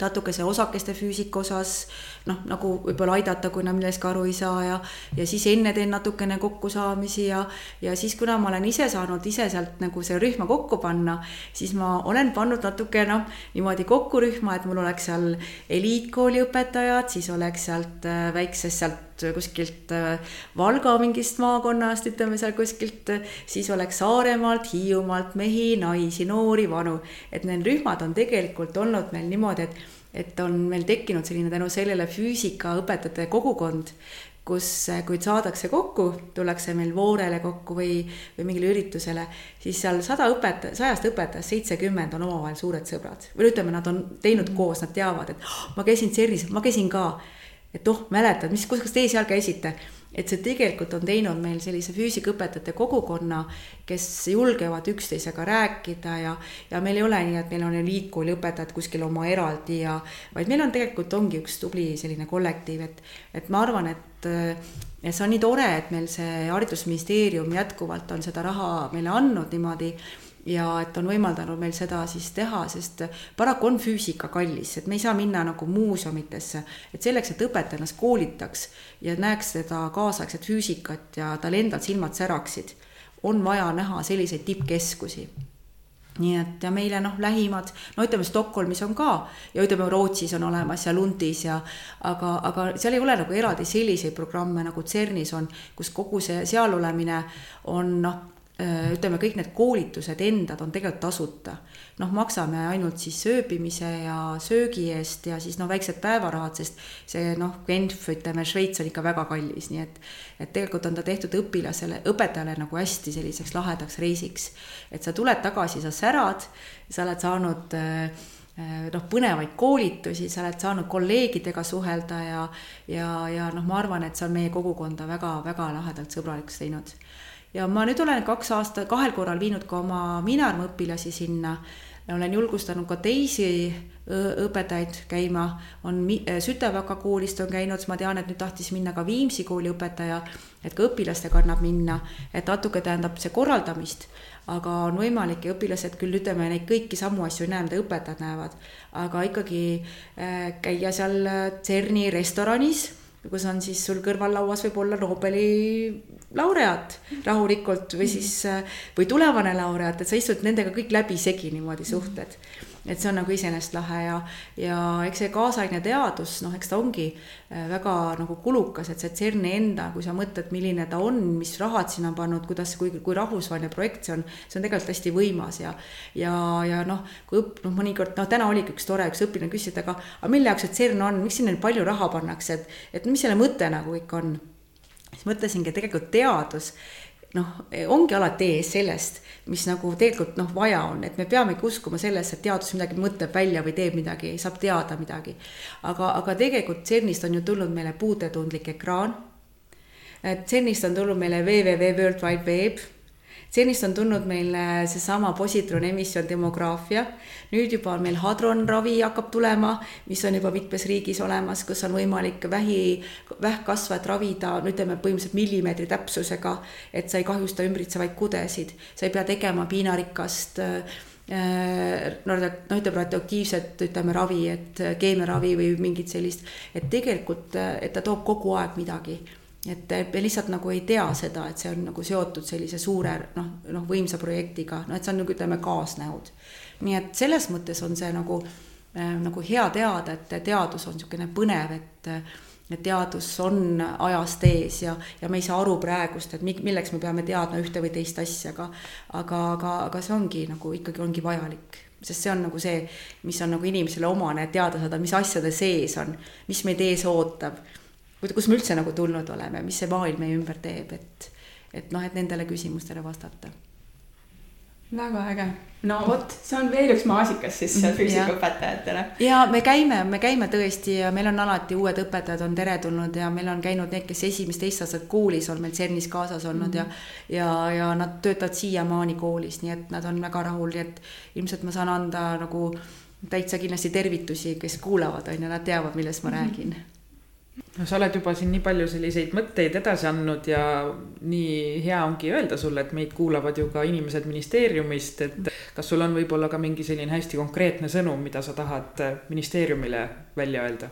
natukese osakeste füüsika osas noh, nagu võib-olla aidata, kui nad millestki aru ei saa ja ja siis enne teen natukene kokkusaamisi ja ja siis, kuna ma olen ise saanud ise sealt nagu selle rühma kokku panna, siis ma olen pannud natuke noh, niimoodi kokku rühma, et mul oleks seal eliitkooli õpetajad, siis oleks sealt äh, väiksest sealt kuskilt äh, Valga mingist maakonnast, ütleme seal kuskilt, siis oleks Saaremaalt, Hiiumaalt mehi, naisi, noori, vanu. et need rühmad on tegelikult olnud meil niimoodi, et et on meil tekkinud selline tänu sellele füüsikaõpetajate kogukond, kus, kui saadakse kokku, tullakse meil voorele kokku või, või mingile üritusele, siis seal sada õpetaja, sajast õpetajast seitsekümmend on omavahel suured sõbrad. või ütleme, nad on teinud koos, nad teavad, et oh, ma käisin CERN-is, ma käisin ka. Et oh, mäletad, mis, kus, kas teie seal käisite? et see tegelikult on teinud meil sellise füüsikaõpetajate kogukonna, kes julgevad üksteisega rääkida ja, ja meil ei ole nii, et meil on eliitkooli õpetajad kuskil oma eraldi ja, vaid meil on tegelikult ongi üks tubli selline kollektiiv, et, et ma arvan, et ja see on nii tore, et meil see haridusministeerium jätkuvalt on seda raha meile andnud niimoodi ja et on võimaldanud meil seda siis teha, sest paraku on füüsika kallis, et me ei saa minna nagu muuseumitesse, et selleks, et õpetaja ennast koolitaks ja näeks seda kaasaegset füüsikat ja tal endal silmad säraksid, on vaja näha selliseid tippkeskusi. Nii et ja meile noh, lähimad, no ütleme Stockholmis on ka ja ütleme Rootsis on olemas ja Lundis ja aga, aga seal ei ole nagu eraldi selliseid programme nagu CERN-is on, kus kogu see seal olemine on noh, ütleme, kõik need koolitused endad on tegelikult tasuta. noh, maksame ainult siis ööbimise ja söögi eest ja siis noh, väiksed päevarahad, sest see noh, Genf, ütleme, Šveits on ikka väga kallis, nii et et tegelikult on ta tehtud õpilasele, õpetajale nagu hästi selliseks lahedaks reisiks. et sa tuled tagasi, sa särad, sa oled saanud äh, äh, noh, põnevaid koolitusi, sa oled saanud kolleegidega suhelda ja ja, ja noh, ma arvan, et see on meie kogukonda väga-väga lahedalt sõbralikuks teinud ja ma nüüd olen kaks aastat, kahel korral viinud ka oma Miinarma õpilasi sinna. olen julgustanud ka teisi õpetajaid käima, on Sütevaka koolist on käinud, siis ma tean, et nüüd tahtis minna ka Viimsi kooli õpetaja, et ka õpilastega annab minna, et natuke tähendab see korraldamist. Aga on võimalik ja õpilased küll ütleme neid kõiki samu asju ei näe, mida õpetajad näevad, aga ikkagi äh, käia seal CERN-i restoranis kus on siis sul kõrvallauas võib olla Nobeli laureaat rahulikult või siis, või tulevane laureaat, et sa istud nendega kõik läbisegi niimoodi suhted. Et see on nagu iseenesest lahe ja, ja eks see kaasaegne teadus, noh, eks ta ongi äh, väga nagu kulukas, et see CERN-i enda, kui sa mõtled, milline ta on, mis rahad sinna on pannud, kuidas, kui, kui rahvusvaheline projekt see on, see on tegelikult hästi võimas ja, ja, ja noh, kui õpp-, noh, mõnikord, noh, täna oligi üks tore, üks õpilane küsis, et aga, aga mille jaoks see CERN on, miks sinna palju raha pannakse, et, et mis selle mõte nagu kõik on? Siis mõtlesingi, et tegelikult teadus noh, ongi alati ees sellest, mis nagu tegelikult noh, vaja on, et me peamegi uskuma sellesse, et teadus midagi mõtleb välja või teeb midagi, saab teada midagi. aga, aga tegelikult CERN-ist on ju tulnud meile puutetundlik ekraan. CERN-ist on tulnud meile www World Wide Web senist on tulnud meil seesama positron emissioon demograafia. nüüd juba on meil hadronravi hakkab tulema, mis on juba mitmes riigis olemas, kus on võimalik vähi, vähkkasvajat ravida, no ütleme põhimõtteliselt millimeetri täpsusega, et sa ei kahjusta ümbritsevaid kudesid, sa ei pea tegema piinarikast äh, no ütleme radioaktiivset, ütleme ravi, et keemiaravi või mingit sellist, et tegelikult, et ta toob kogu aeg midagi et me lihtsalt nagu ei tea seda, et see on nagu seotud sellise suure noh, noh võimsa projektiga, no et see on nagu ütleme kaasnäod. nii et selles mõttes on see nagu äh,, nagu hea teada, et teadus on niisugune põnev, et et teadus on ajast ees ja, ja me ei saa aru praegust, et milleks me peame teadma ühte või teist asja, aga aga, aga, aga see ongi nagu ikkagi ongi vajalik. Sest see on nagu see, mis on nagu inimesele omane, teada saada, mis asjade sees on, mis meid ees ootab kus me üldse nagu tulnud oleme, mis see maailm meie ümber teeb, et, et noh, et nendele küsimustele vastata. väga äge, no vot, see on veel üks maasikas siis mhm, füüsikaõpetajatele. ja me käime, me käime tõesti ja meil on alati uued õpetajad on teretulnud ja meil on käinud need, kes esimest-teist aastat koolis on meil CERN-is kaasas olnud mm -hmm. ja, ja, ja nad töötavad siiamaani koolis, nii et nad on väga rahul, nii et ilmselt ma saan anda nagu täitsa kindlasti tervitusi, kes kuulavad, on ju, nad teavad, millest ma mm -hmm. räägin no sa oled juba siin nii palju selliseid mõtteid edasi andnud ja nii hea ongi öelda sulle, et meid kuulavad ju ka inimesed ministeeriumist, et kas sul on võib-olla ka mingi selline hästi konkreetne sõnum, mida sa tahad ministeeriumile välja öelda?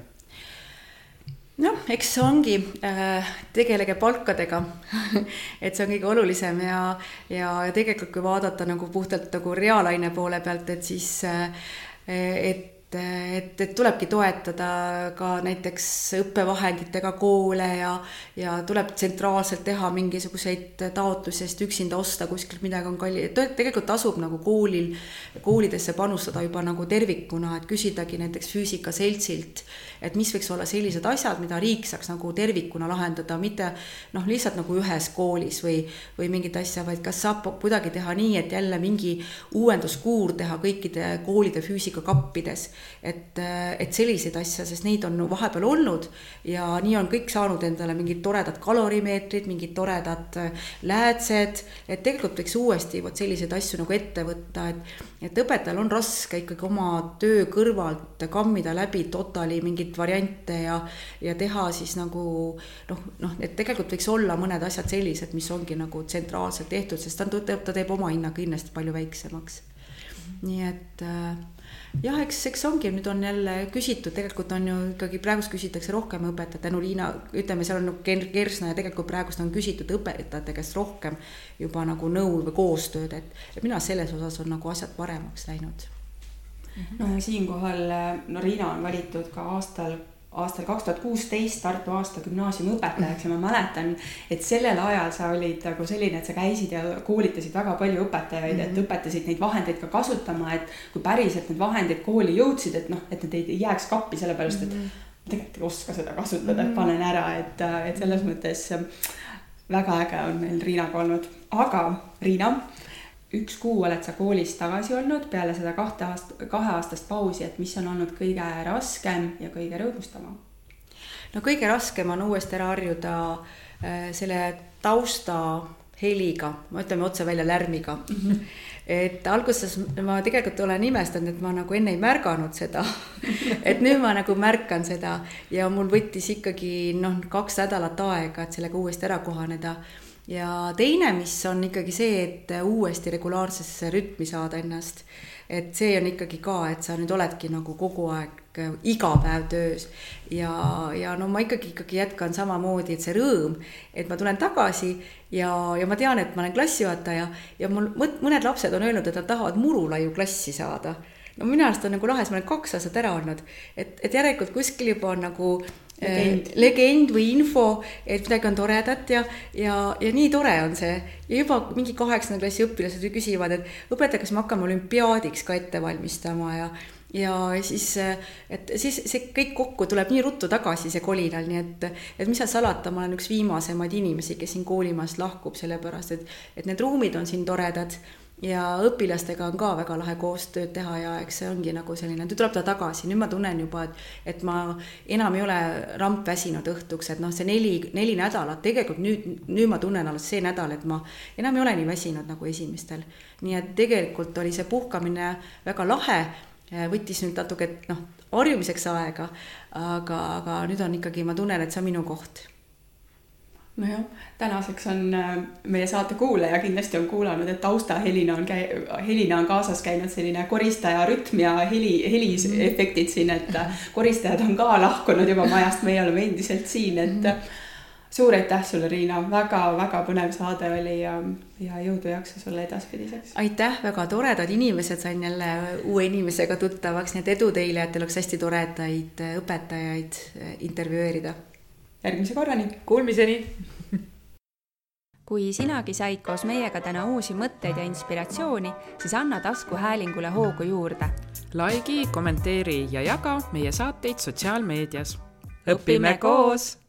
noh, eks see ongi äh,, tegelege palkadega [LAUGHS] et see on kõige olulisem ja, ja, tegelikult, kui vaadata nagu puhtalt nagu reaalaine poole pealt, et siis äh, et et, et tulebki toetada ka näiteks õppevahenditega koole ja, ja tuleb tsentraalselt teha mingisuguseid taotlusi, sest üksinda osta kuskilt midagi on kalli, tegelikult tasub nagu koolil, koolidesse panustada juba nagu tervikuna, et küsidagi näiteks füüsikaseltsilt, et mis võiks olla sellised asjad, mida riik saaks nagu tervikuna lahendada, mitte noh, lihtsalt nagu ühes koolis või, või mingit asja, vaid kas saab kuidagi teha nii, et jälle mingi uuenduskuur teha kõikide koolide füüsikakappides et, et selliseid asju, sest neid on vahepeal olnud ja nii on kõik saanud endale mingid toredad kalorimeetrid, mingid toredad läätsed, et tegelikult võiks uuesti vot selliseid asju nagu ette võtta, et, et õpetajal on raske ikkagi oma töö kõrvalt kammida läbi totali mingeid variante ja, ja teha siis nagu noh, noh, et tegelikult võiks olla mõned asjad sellised, mis ongi nagu tsentraalselt tehtud, sest ta, ta teeb oma hinna kindlasti palju väiksemaks. nii et äh, jah, eks, eks ongi, nüüd on jälle küsitud, tegelikult on ju ikkagi praegust küsitakse rohkem õpetajate, tänu Liina, ütleme, seal on nagu Kersna ja tegelikult praegust on küsitud õpetajate käest rohkem juba nagu nõu või koostööd, et, arust selles osas on nagu asjad paremaks läinud. No ja siinkohal, no Riina on valitud ka aastal aastal kaks tuhat kuusteist Tartu aasta gümnaasiumi õpetajaks ja ma mäletan, et sellel ajal sa olid nagu selline, et sa käisid ja koolitasid väga palju õpetajaid mm, -hmm. et mhm. õpetasid neid vahendeid ka kasutama, et kui päriselt need vahendid kooli jõudsid, et noh, et need ei jääks kappi, sellepärast et mm -hmm. tegelikult ei oska seda kasutada mm, -hmm. et panen ära, et, et selles mõttes väga äge on meil Riinaga olnud, aga Riina üks kuu oled sa koolis tagasi olnud peale seda kahte aast-, kaheaastast pausi, et mis on olnud kõige raskem ja kõige rõõmustavam? no kõige raskem on uuesti ära harjuda äh, selle tausta heliga, ütleme otse välja lärmiga mm. -hmm. et alguses ma tegelikult olen imestanud, et ma nagu enne ei märganud seda et nüüd ma nagu märkan seda ja mul võttis ikkagi noh, kaks nädalat aega, et sellega uuesti ära kohaneda ja teine, mis on ikkagi see, et uuesti regulaarsesse rütmi saada ennast. et see on ikkagi ka, et sa nüüd oledki nagu kogu aeg iga päev töös ja, ja no ma ikkagi, ikkagi jätkan samamoodi, et see rõõm, et ma tulen tagasi ja, ja ma tean, et ma olen klassijuhataja ja mul mõned lapsed on öelnud, et nad tahavad murulaiu klassi saada no minu arust on nagu lahe, ma olen kaks aastat ära olnud, et, et järelikult kuskil juba on nagu legend, äh, legend või info, et midagi on toredat ja, ja, ja nii tore on see. ja juba mingi kaheksanda klassi õpilased ju küsivad, et õpetaja, kas me hakkame olümpiaadiks ka ette valmistama ja ja siis, et siis see kõik kokku tuleb nii ruttu tagasi, see kolinal, nii et, et mis seal salata, ma olen üks viimasemaid inimesi, kes siin koolimajast lahkub, sellepärast et, et need ruumid on siin toredad ja õpilastega on ka väga lahe koostööd teha ja eks see ongi nagu selline, nüüd tuleb ta tagasi, nüüd ma tunnen juba, et, et ma enam ei ole rampväsinud õhtuks, et noh, see neli, neli nädalat, tegelikult nüüd, nüüd ma tunnen alles see nädal, et ma enam ei ole nii väsinud nagu esimestel. nii et tegelikult oli see puhkamine väga lahe, võttis nüüd natuke noh, harjumiseks aega, aga, aga nüüd on ikkagi, ma tunnen, et see on minu koht nojah, tänaseks on äh, meie saate kuulaja kindlasti on kuulanud, et taustahelina on käi-, helina on kaasas käinud selline koristaja rütm ja heli, heliefektid siin, et äh, koristajad on ka lahkunud juba majast, meie oleme endiselt siin, et äh, suur aitäh sulle, Riina väga,, väga-väga põnev saade oli ja, ja jõudu jaksu sulle edaspidiseks. aitäh, väga toredad inimesed, sain jälle uue inimesega tuttavaks, nii et edu teile, et teil oleks hästi toredaid õpetajaid intervjueerida järgmise korrani. Kuulmiseni. [LAUGHS] kui sinagi said koos meiega täna uusi mõtteid ja inspiratsiooni, siis anna taskuhäälingule hoogu juurde. likei, kommenteeri ja jaga meie saateid sotsiaalmeedias. õpime koos